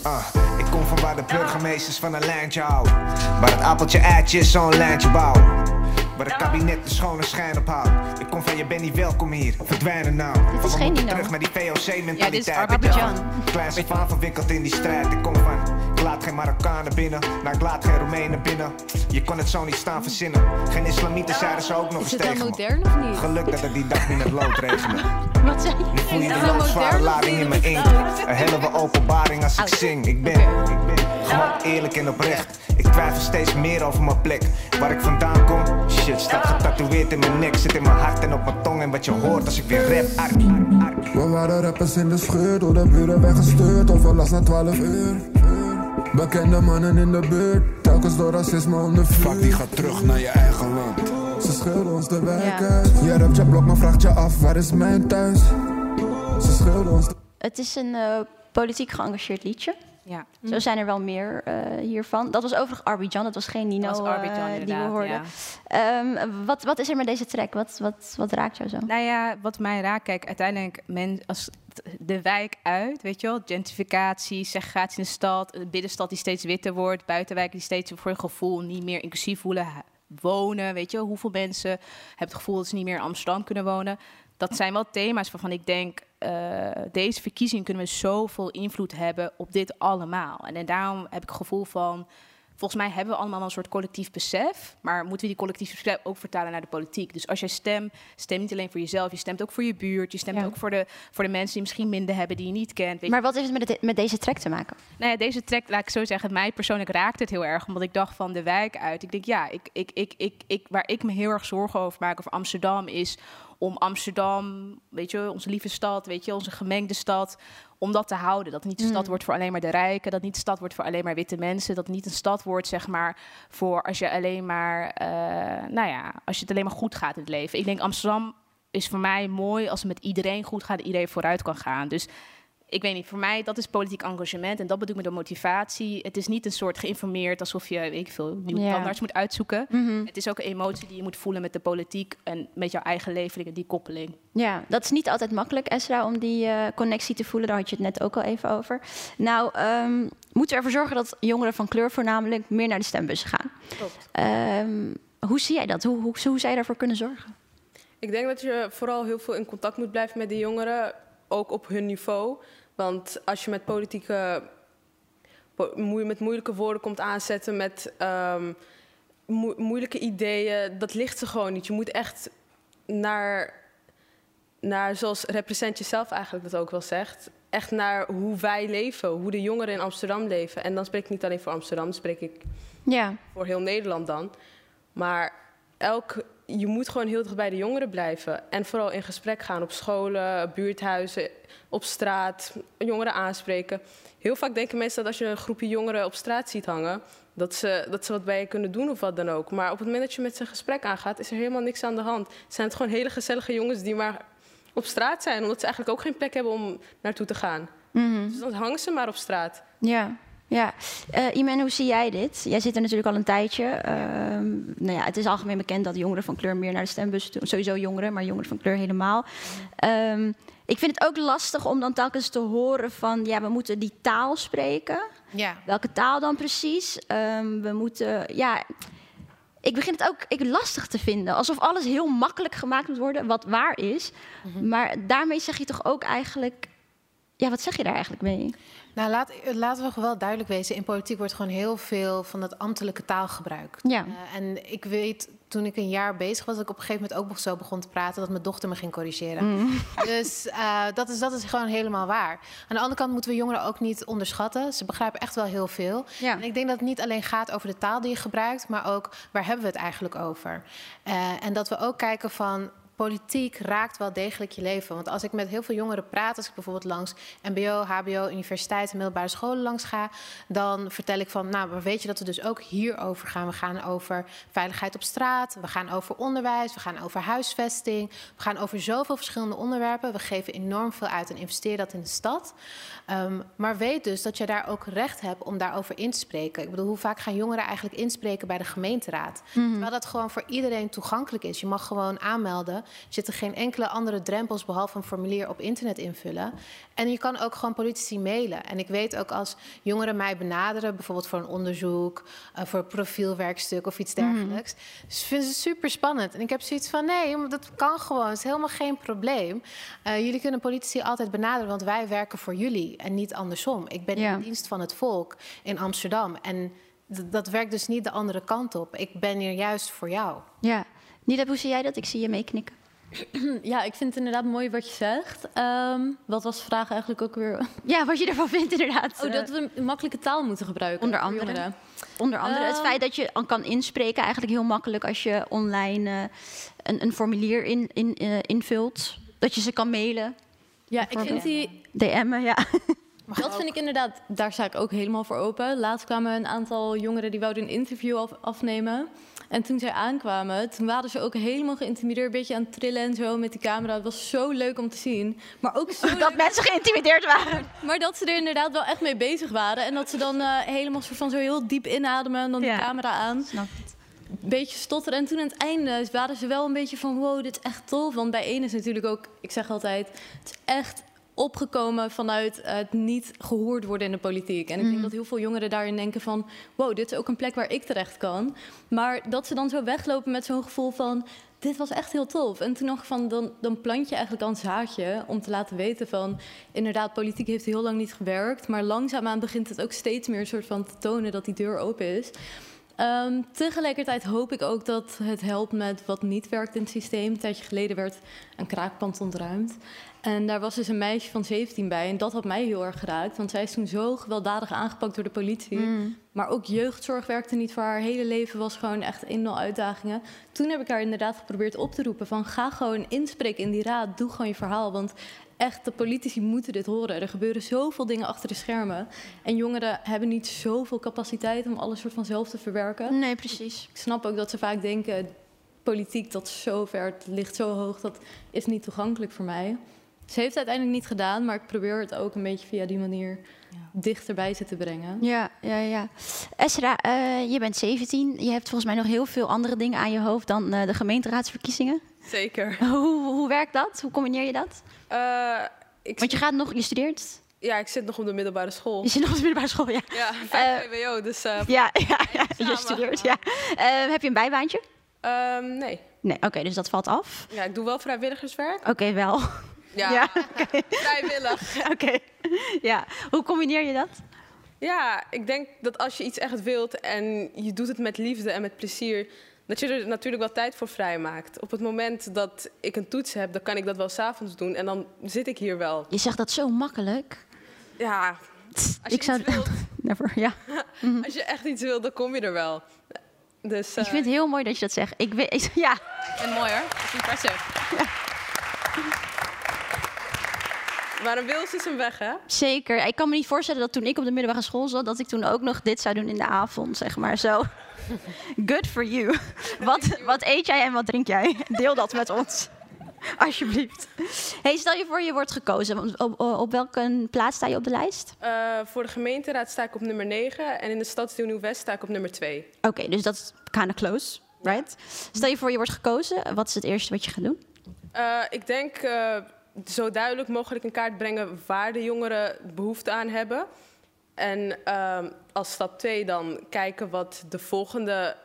Ah, ik kom van waar de burgemeesters van een lijntje houden. Waar het appeltje eitje zo'n lijntje bouwen. Waar het kabinet de schone schijn ophoudt. Ik kom van je bent niet welkom hier, verdwijnen nou. Dit is geen terug met die VOC-mentaliteit. Ja, dit is. Klein zijn van verwikkeld in die strijd. Ik kom van, laat geen Marokkanen binnen. Nou, ik laat geen Roemenen binnen. Je kon het zo niet staan verzinnen. Geen islamieten zeiden ze ook nog Is eens het dan tegen me. modern of niet? Geluk dat het die dag niet met lood regende. Wat zei Nu voel je Is de het dan of lading in mijn inkt. Een hele openbaring als ik zing. Ik ben, ik ben gewoon eerlijk en oprecht. Ik twijfel steeds meer over mijn plek. Waar ik vandaan kom, shit, staat getatoeëerd in mijn nek. Zit in mijn hart en op mijn tong. En wat je hoort als ik weer rap, arki, arki. We waren rappers in de scheur, door de buren weggestuurd. Overlast na 12 uur. Bekende mannen in de buurt, telkens door racisme onder vuur. Fuck, die gaat terug naar je eigen land. Ze schilden ons de wijk Ja. uit. Je rapt je blok, maar vraagt je af, waar is mijn thuis? Ze schilden ons Het is een eh, politiek geëngageerd liedje. Ja. Zo zijn er wel meer eh, hiervan. Dat was overigens Arbidjan, dat was geen Nino was Arbidjan, eh, die we inderdaad, hoorden. ja. Ehm, wat, wat is er met deze track? Wat, wat, wat raakt jou zo? Nou ja, wat mij raakt, kijk, uiteindelijk men, als de wijk uit, weet je wel, gentrificatie, segregatie in de stad, de binnenstad die steeds witter wordt, buitenwijken die steeds voor je gevoel niet meer inclusief voelen, wonen, weet je wel, hoeveel mensen hebben het gevoel dat ze niet meer in Amsterdam kunnen wonen. Dat zijn wel thema's waarvan ik denk, eh, deze verkiezing kunnen we zoveel invloed hebben op dit allemaal. En, en daarom heb ik het gevoel van, volgens mij hebben we allemaal een soort collectief besef, maar moeten we die collectief besef ook vertalen naar de politiek. Dus als jij stemt, stem niet alleen voor jezelf, je stemt ook voor je buurt, je stemt Ja. ook voor de, voor de mensen die misschien minder hebben, die je niet kent. Weet. Maar wat heeft het met, deze track te maken? Nou ja, deze track, laat ik zo zeggen, mij persoonlijk raakt het heel erg. Omdat ik dacht van de wijk uit. Ik denk, ja, ik, ik, ik, ik, ik, waar ik me heel erg zorgen over maak over Amsterdam is om Amsterdam, weet je, onze lieve stad, weet je, onze gemengde stad, om dat te houden. Dat niet een stad Mm. wordt voor alleen maar de rijken, dat niet een stad wordt voor alleen maar witte mensen, dat niet een stad wordt, zeg maar, voor als je alleen maar, eh, nou ja, als je het alleen maar goed gaat in het leven. Ik denk Amsterdam is voor mij mooi als het met iedereen goed gaat, iedereen vooruit kan gaan. Dus ik weet niet, voor mij dat is politiek engagement en dat bedoel ik met de motivatie. Het is niet een soort geïnformeerd alsof je, weet ik veel, nieuwe Ja. tandarts moet uitzoeken. Mhm. Het is ook een emotie die je moet voelen met de politiek en met jouw eigen levering, die koppeling. Ja, dat is niet altijd makkelijk, Esra, om die eh, connectie te voelen. Daar had je het net ook al even over. Nou, ehm, moeten we ervoor zorgen dat jongeren van kleur voornamelijk meer naar de stembussen gaan. Klopt. Ehm, hoe zie jij dat? Hoe, hoe, hoe zou je daarvoor kunnen zorgen? Ik denk dat je vooral heel veel in contact moet blijven met de jongeren, ook op hun niveau. Want als je met politieke, met moeilijke woorden komt aanzetten, met ehm, moe- moeilijke ideeën, dat ligt er gewoon niet. Je moet echt naar, naar zoals Represent Jezelf eigenlijk dat ook wel zegt, echt naar hoe wij leven, hoe de jongeren in Amsterdam leven. En dan spreek ik niet alleen voor Amsterdam, dan spreek ik Ja. voor heel Nederland dan. Maar elk, je moet gewoon heel dicht bij de jongeren blijven. En vooral in gesprek gaan op scholen, buurthuizen, op straat, jongeren aanspreken. Heel vaak denken mensen dat als je een groepje jongeren op straat ziet hangen, dat ze, dat ze wat bij je kunnen doen of wat dan ook. Maar op het moment dat je met ze een gesprek aangaat, is er helemaal niks aan de hand. Zijn het gewoon hele gezellige jongens die maar op straat zijn, omdat ze eigenlijk ook geen plek hebben om naartoe te gaan. Mhm. Dus dan hangen ze maar op straat. Ja, ja. Eh Iman, hoe zie jij dit? Jij zit er natuurlijk al een tijdje. Ehm, nou ja, het is algemeen bekend dat jongeren van kleur meer naar de stembus doen. Sowieso jongeren, maar jongeren van kleur helemaal. Ehm, ik vind het ook lastig om dan telkens te horen van... ja, we moeten die taal spreken. Ja. Welke taal dan precies? Ehm, we moeten... Ja, ik begin het ook ik lastig te vinden. Alsof alles heel makkelijk gemaakt moet worden, wat waar is. Maar daarmee zeg je toch ook eigenlijk... ja, wat zeg je daar eigenlijk mee? Nou, laat, laten we wel duidelijk wezen. In politiek wordt gewoon heel veel van dat ambtelijke taal gebruikt. Ja. Eh, en ik weet, toen ik een jaar bezig was, dat ik op een gegeven moment ook nog zo begon te praten, dat mijn dochter me ging corrigeren. Mm. Dus eh, dat, is, dat is gewoon helemaal waar. Aan de andere kant moeten we jongeren ook niet onderschatten. Ze begrijpen echt wel heel veel. Ja. En ik denk dat het niet alleen gaat over de taal die je gebruikt, maar ook waar hebben we het eigenlijk over. Eh, en dat we ook kijken van politiek raakt wel degelijk je leven. Want als ik met heel veel jongeren praat, als ik bijvoorbeeld langs MBO, HBO, universiteiten, middelbare scholen langs ga, dan vertel ik van, nou, maar weet je dat we dus ook hierover gaan? We gaan over veiligheid op straat, we gaan over onderwijs, we gaan over huisvesting, we gaan over zoveel verschillende onderwerpen. We geven enorm veel uit en investeren dat in de stad. Um, maar weet dus dat je daar ook recht hebt om daarover in te spreken. Ik bedoel, hoe vaak gaan jongeren eigenlijk inspreken bij de gemeenteraad? Mhm. Terwijl dat gewoon voor iedereen toegankelijk is. Je mag gewoon aanmelden. Er zitten geen enkele andere drempels behalve een formulier op internet invullen. En je kan ook gewoon politici mailen. En ik weet ook als jongeren mij benaderen, bijvoorbeeld voor een onderzoek, uh, voor een profielwerkstuk of iets dergelijks. Mm. Dus vinden ze super spannend. En ik heb zoiets van: nee, dat kan gewoon. Het is helemaal geen probleem. Uh, jullie kunnen politici altijd benaderen, want wij werken voor jullie en niet andersom. Ik ben in dienst van het volk in Amsterdam. En dat werkt dus niet de andere kant op. Ik ben hier juist voor jou. Ja. Nida, hoe zie jij dat? Ik zie je meeknikken. Ja, ik vind het inderdaad mooi wat je zegt. Ehm, wat was de vraag eigenlijk ook weer? Ja, wat je ervan vindt inderdaad. Oh, dat we makkelijke taal moeten gebruiken. Onder andere. jongeren. Onder andere het Ehm, feit dat je kan inspreken eigenlijk heel makkelijk als je online eh, een, een formulier in, in, eh, invult. Dat je ze kan mailen. Ja, ik vind die... DM'en, ja. Dat vind ik inderdaad, daar sta ik ook helemaal voor open. Laatst kwamen een aantal jongeren die wouden een interview af- afnemen. En toen zij aankwamen, toen waren ze ook helemaal geïntimideerd, een beetje aan het trillen en zo met die camera. Het was zo leuk om te zien. Maar ook zo Dat mensen geïntimideerd waren. Maar dat ze er inderdaad wel echt mee bezig waren. En dat ze dan eh, helemaal soort van zo heel diep inademen en dan Ja. de camera aan. Een beetje stotteren. En toen aan het einde waren ze wel een beetje van... wow, dit is echt tof. Want bij één is natuurlijk ook... ik zeg altijd... het is echt opgekomen vanuit het niet gehoord worden in de politiek. En ik denk Mhm. dat heel veel jongeren daarin denken van... wow, dit is ook een plek waar ik terecht kan. Maar dat ze dan zo weglopen met zo'n gevoel van... dit was echt heel tof. En toen nog van, dan, dan plant je eigenlijk al een zaadje... om te laten weten van... inderdaad, politiek heeft heel lang niet gewerkt... maar langzaamaan begint het ook steeds meer een soort van te tonen... dat die deur open is. Ehm, tegelijkertijd hoop ik ook dat het helpt met wat niet werkt in het systeem. Een tijdje geleden werd een kraakpand ontruimd. En daar was dus een meisje van 17 bij. En dat had mij heel erg geraakt. Want zij is toen zo gewelddadig aangepakt door de politie. Mm. Maar ook jeugdzorg werkte niet voor haar. Hele leven was gewoon echt een en al uitdagingen. Toen heb ik haar inderdaad geprobeerd op te roepen. Van ga gewoon inspreken in die raad. Doe gewoon je verhaal. Want echt, de politici moeten dit horen. Er gebeuren zoveel dingen achter de schermen. En jongeren hebben niet zoveel capaciteit om alles soort van zelf te verwerken. Nee, precies. Ik snap ook dat ze vaak denken, politiek dat is zo ver, het ligt zo hoog, dat is niet toegankelijk voor mij. Ze heeft het uiteindelijk niet gedaan, maar ik probeer het ook een beetje via die manier dichterbij ze te brengen. Ja, ja, ja. Esra, eh, je bent 17. Je hebt volgens mij nog heel veel andere dingen aan je hoofd dan eh, de gemeenteraadsverkiezingen. Zeker. Hoe, hoe werkt dat? Hoe combineer je dat? Eh, ik Want je gaat nog, je studeert. Ja, ik zit nog op de middelbare school. Je zit nog op de middelbare school, ja. Ja, vijf VWO, dus... eh, Ja, ja, ja je studeert, ja. Eh, heb je een bijbaantje? Ehm, nee. Nee, oké, dus dat valt af. Ja, ik doe wel vrijwilligerswerk. Oké, wel. Ja, Ja, vrijwillig. Oké, ja. Hoe combineer je dat? Ja, ik denk dat als je iets echt wilt en je doet het met liefde en met plezier, dat je er natuurlijk wel tijd voor vrijmaakt. Op het moment dat ik een toets heb, dan kan ik dat wel s'avonds doen en dan zit ik hier wel. Je zegt dat zo makkelijk. Ja, als je, Ik zou... wilt, Never, ja. als je echt iets wilt, dan kom je er wel. Dus, Ik vind het heel mooi dat je dat zegt. Ik weet, ja. En mooi hoor, dat is impressive. Maar een wils is een weg, hè? Zeker. Ik kan me niet voorstellen dat toen ik op de middelbare school zat, dat ik toen ook nog dit zou doen in de avond, zeg maar zo. Good for you. Wat, wat eet jij en wat drink jij? Deel dat met ons. Alsjeblieft. Hey, stel je voor je wordt gekozen. Op, op, welke plaats sta je op de lijst? Eh, voor de gemeenteraad sta ik op nummer 9 en in de stadsdeel Nieuw-West sta ik op nummer 2. Oké, dus dat is kinda close, right? Stel je voor je wordt gekozen. Wat is het eerste wat je gaat doen? Eh, ik denk eh, zo duidelijk mogelijk in kaart brengen waar de jongeren behoefte aan hebben. En ehm, als stap 2 dan kijken wat de volgende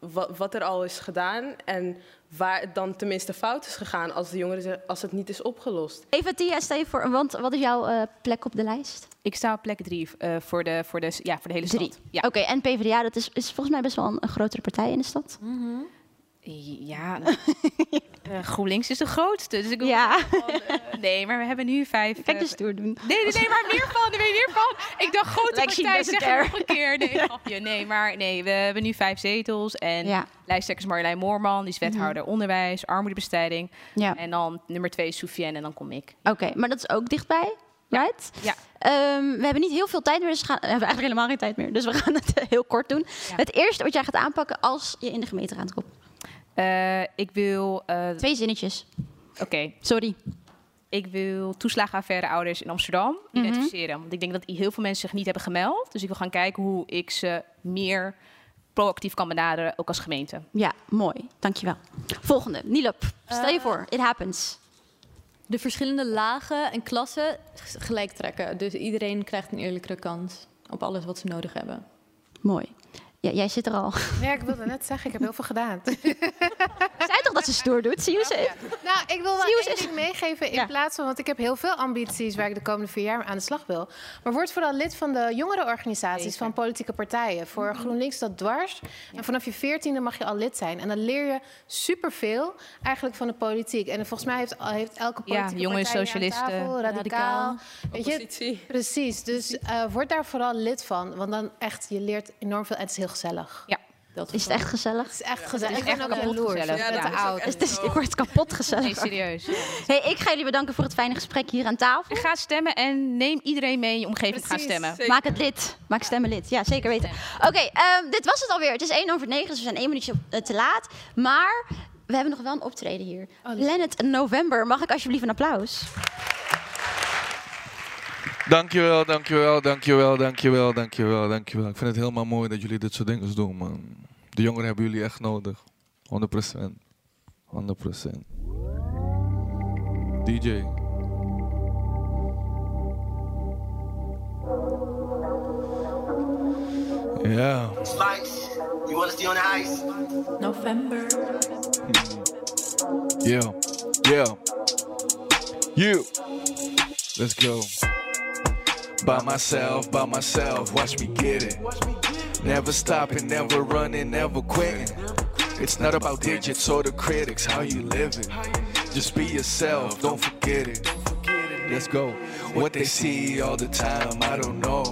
wa- wat er al is gedaan en waar het dan tenminste fout is gegaan als de jongeren als het niet is opgelost. Eva Tia, stel je voor, want wat is jouw eh, plek op de lijst? Ik sta op plek drie eh, voor, de, voor, de, ja, voor de hele Drie. stad. Ja. Oké, en PvdA, dat is, is volgens mij best wel een, een grotere partij in de stad. Ja, eh, GroenLinks is de grootste. Dus ik Ja. van, eh, nee, maar we hebben nu vijf... Kijk eh, de stoer doen. Nee, nee, nee, maar meer van, nee, meer van. Ik dacht grote Lexie partij, zeg nog een keer. Nee, grapje. Nee, maar nee, we hebben nu vijf zetels. En Ja. lijsttrekker is Marjolein Moorman, die is wethouder onderwijs, armoedebestrijding. Ja. En dan nummer twee is Soufiane en dan kom ik. Oké, maar dat is ook dichtbij, right? Ja. Ehm, we hebben niet heel veel tijd meer, dus we, gaan, we hebben eigenlijk helemaal geen tijd meer. Dus we gaan het heel kort doen. Het eerste wat jij gaat aanpakken als je in de gemeenteraad komt. Eh, ik wil... eh, Twee zinnetjes. Oké. Sorry. Ik wil toeslagenaffaire ouders in Amsterdam Mhm. identificeren. Want ik denk dat heel veel mensen zich niet hebben gemeld. Dus ik wil gaan kijken hoe ik ze meer proactief kan benaderen, ook als gemeente. Ja, mooi. Dankjewel. Volgende. Nilop, stel je Eh, voor, it happens. De verschillende lagen en klassen gelijk trekken. Dus iedereen krijgt een eerlijkere kans op alles wat ze nodig hebben. Mooi. Ja, jij zit er al. Ja, ik wilde net zeggen, ik heb heel veel gedaan. Zei toch dat ze stoer doet? Zie je ze? Nou, ik wil wel één ding meegeven in plaats van... want ik heb heel veel ambities waar ik de komende vier jaar aan de slag wil. Maar word vooral lid van de jongerenorganisaties van politieke partijen. Voor GroenLinks dat dwars. En vanaf je veertiende mag je al lid zijn. En dan leer je superveel eigenlijk van de politiek. En volgens mij heeft, heeft elke Ja, politieke jonge partij socialisten, tafel, radicaal. radicaal, Weet je? Precies. Dus eh, word daar vooral lid van. Want dan echt, je leert enorm veel en het is heel gezellig. Ja. Dat Is het echt gezellig? Het is echt gezellig. is Ik ben echt ook kapot gezellig. Ik Ja, dat oud. Word kapot gezellig. Nee, serieus. Hey, ik ga jullie bedanken voor het fijne gesprek hier aan tafel. Ga stemmen en neem iedereen mee in je omgeving te gaan stemmen. Maak het lid. Maak stemmen lid. Ja, zeker weten. Oké, ehm, dit was het alweer. Het is 1 over 9, dus we zijn één minuutje eh, te laat. Maar we hebben nog wel een optreden hier. Planet November. Mag ik alsjeblieft een applaus? Dankjewel, dankjewel, dankjewel, dankjewel, dankjewel, dankjewel. Ik vind het helemaal mooi dat jullie dit soort dingen doen, man. De jongeren hebben jullie echt nodig. 100%. 100%. DJ. Ja. Spice, you want to stay on the ice? November. Yeah. Yeah. You. Let's go. By myself, by myself, watch me get it. Never stopping, never running, never quitting. It's not about digits or the critics, how you living. Just be yourself, don't forget it. Let's go. What they see all the time, I don't know.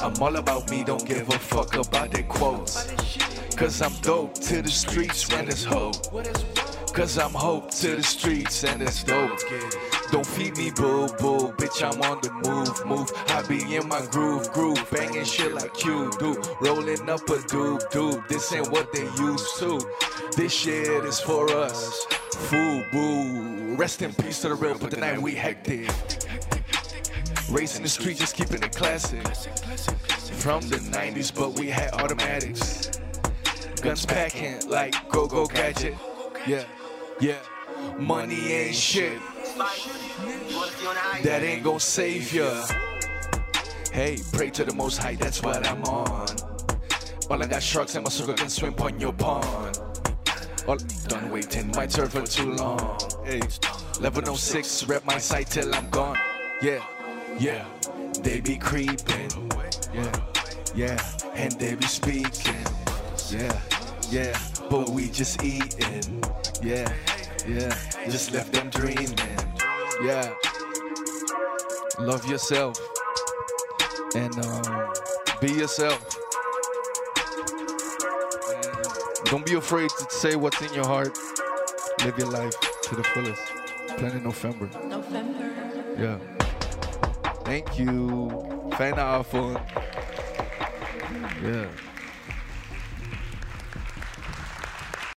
I'm all about me, don't give a fuck about their quotes. Cause I'm dope to the streets when it's hope. Cause I'm hope to the streets and it's dope. Don't feed me boo boo, bitch, I'm on the move, move. I be in my groove, groove, banging shit like you do. Rolling up a doob, doob. This ain't what they used to. This shit is for us. Foo boo. Rest in peace to the real, but tonight we hectic. Racing the street, just keeping it classic. From the 90s, but we had automatics. Guns packing like go go gadget. Yeah, yeah. Money ain't shit. That ain't gon' save ya. Hey, pray to the most high, that's what I'm on. All I got sharks and my circle can swim on your pond. All done waiting, my turn for too long. Level 06, rep my site till I'm gone. Yeah, yeah, they be creeping. Yeah, yeah, and they be speaking. Yeah, yeah, but we just eating. Yeah, yeah, just left them dreaming. Yeah, love yourself and um, be yourself. And don't be afraid to say what's in your heart. Live your life to the fullest. Planet November. November. Yeah. Thank you. Fijne avond. Ja.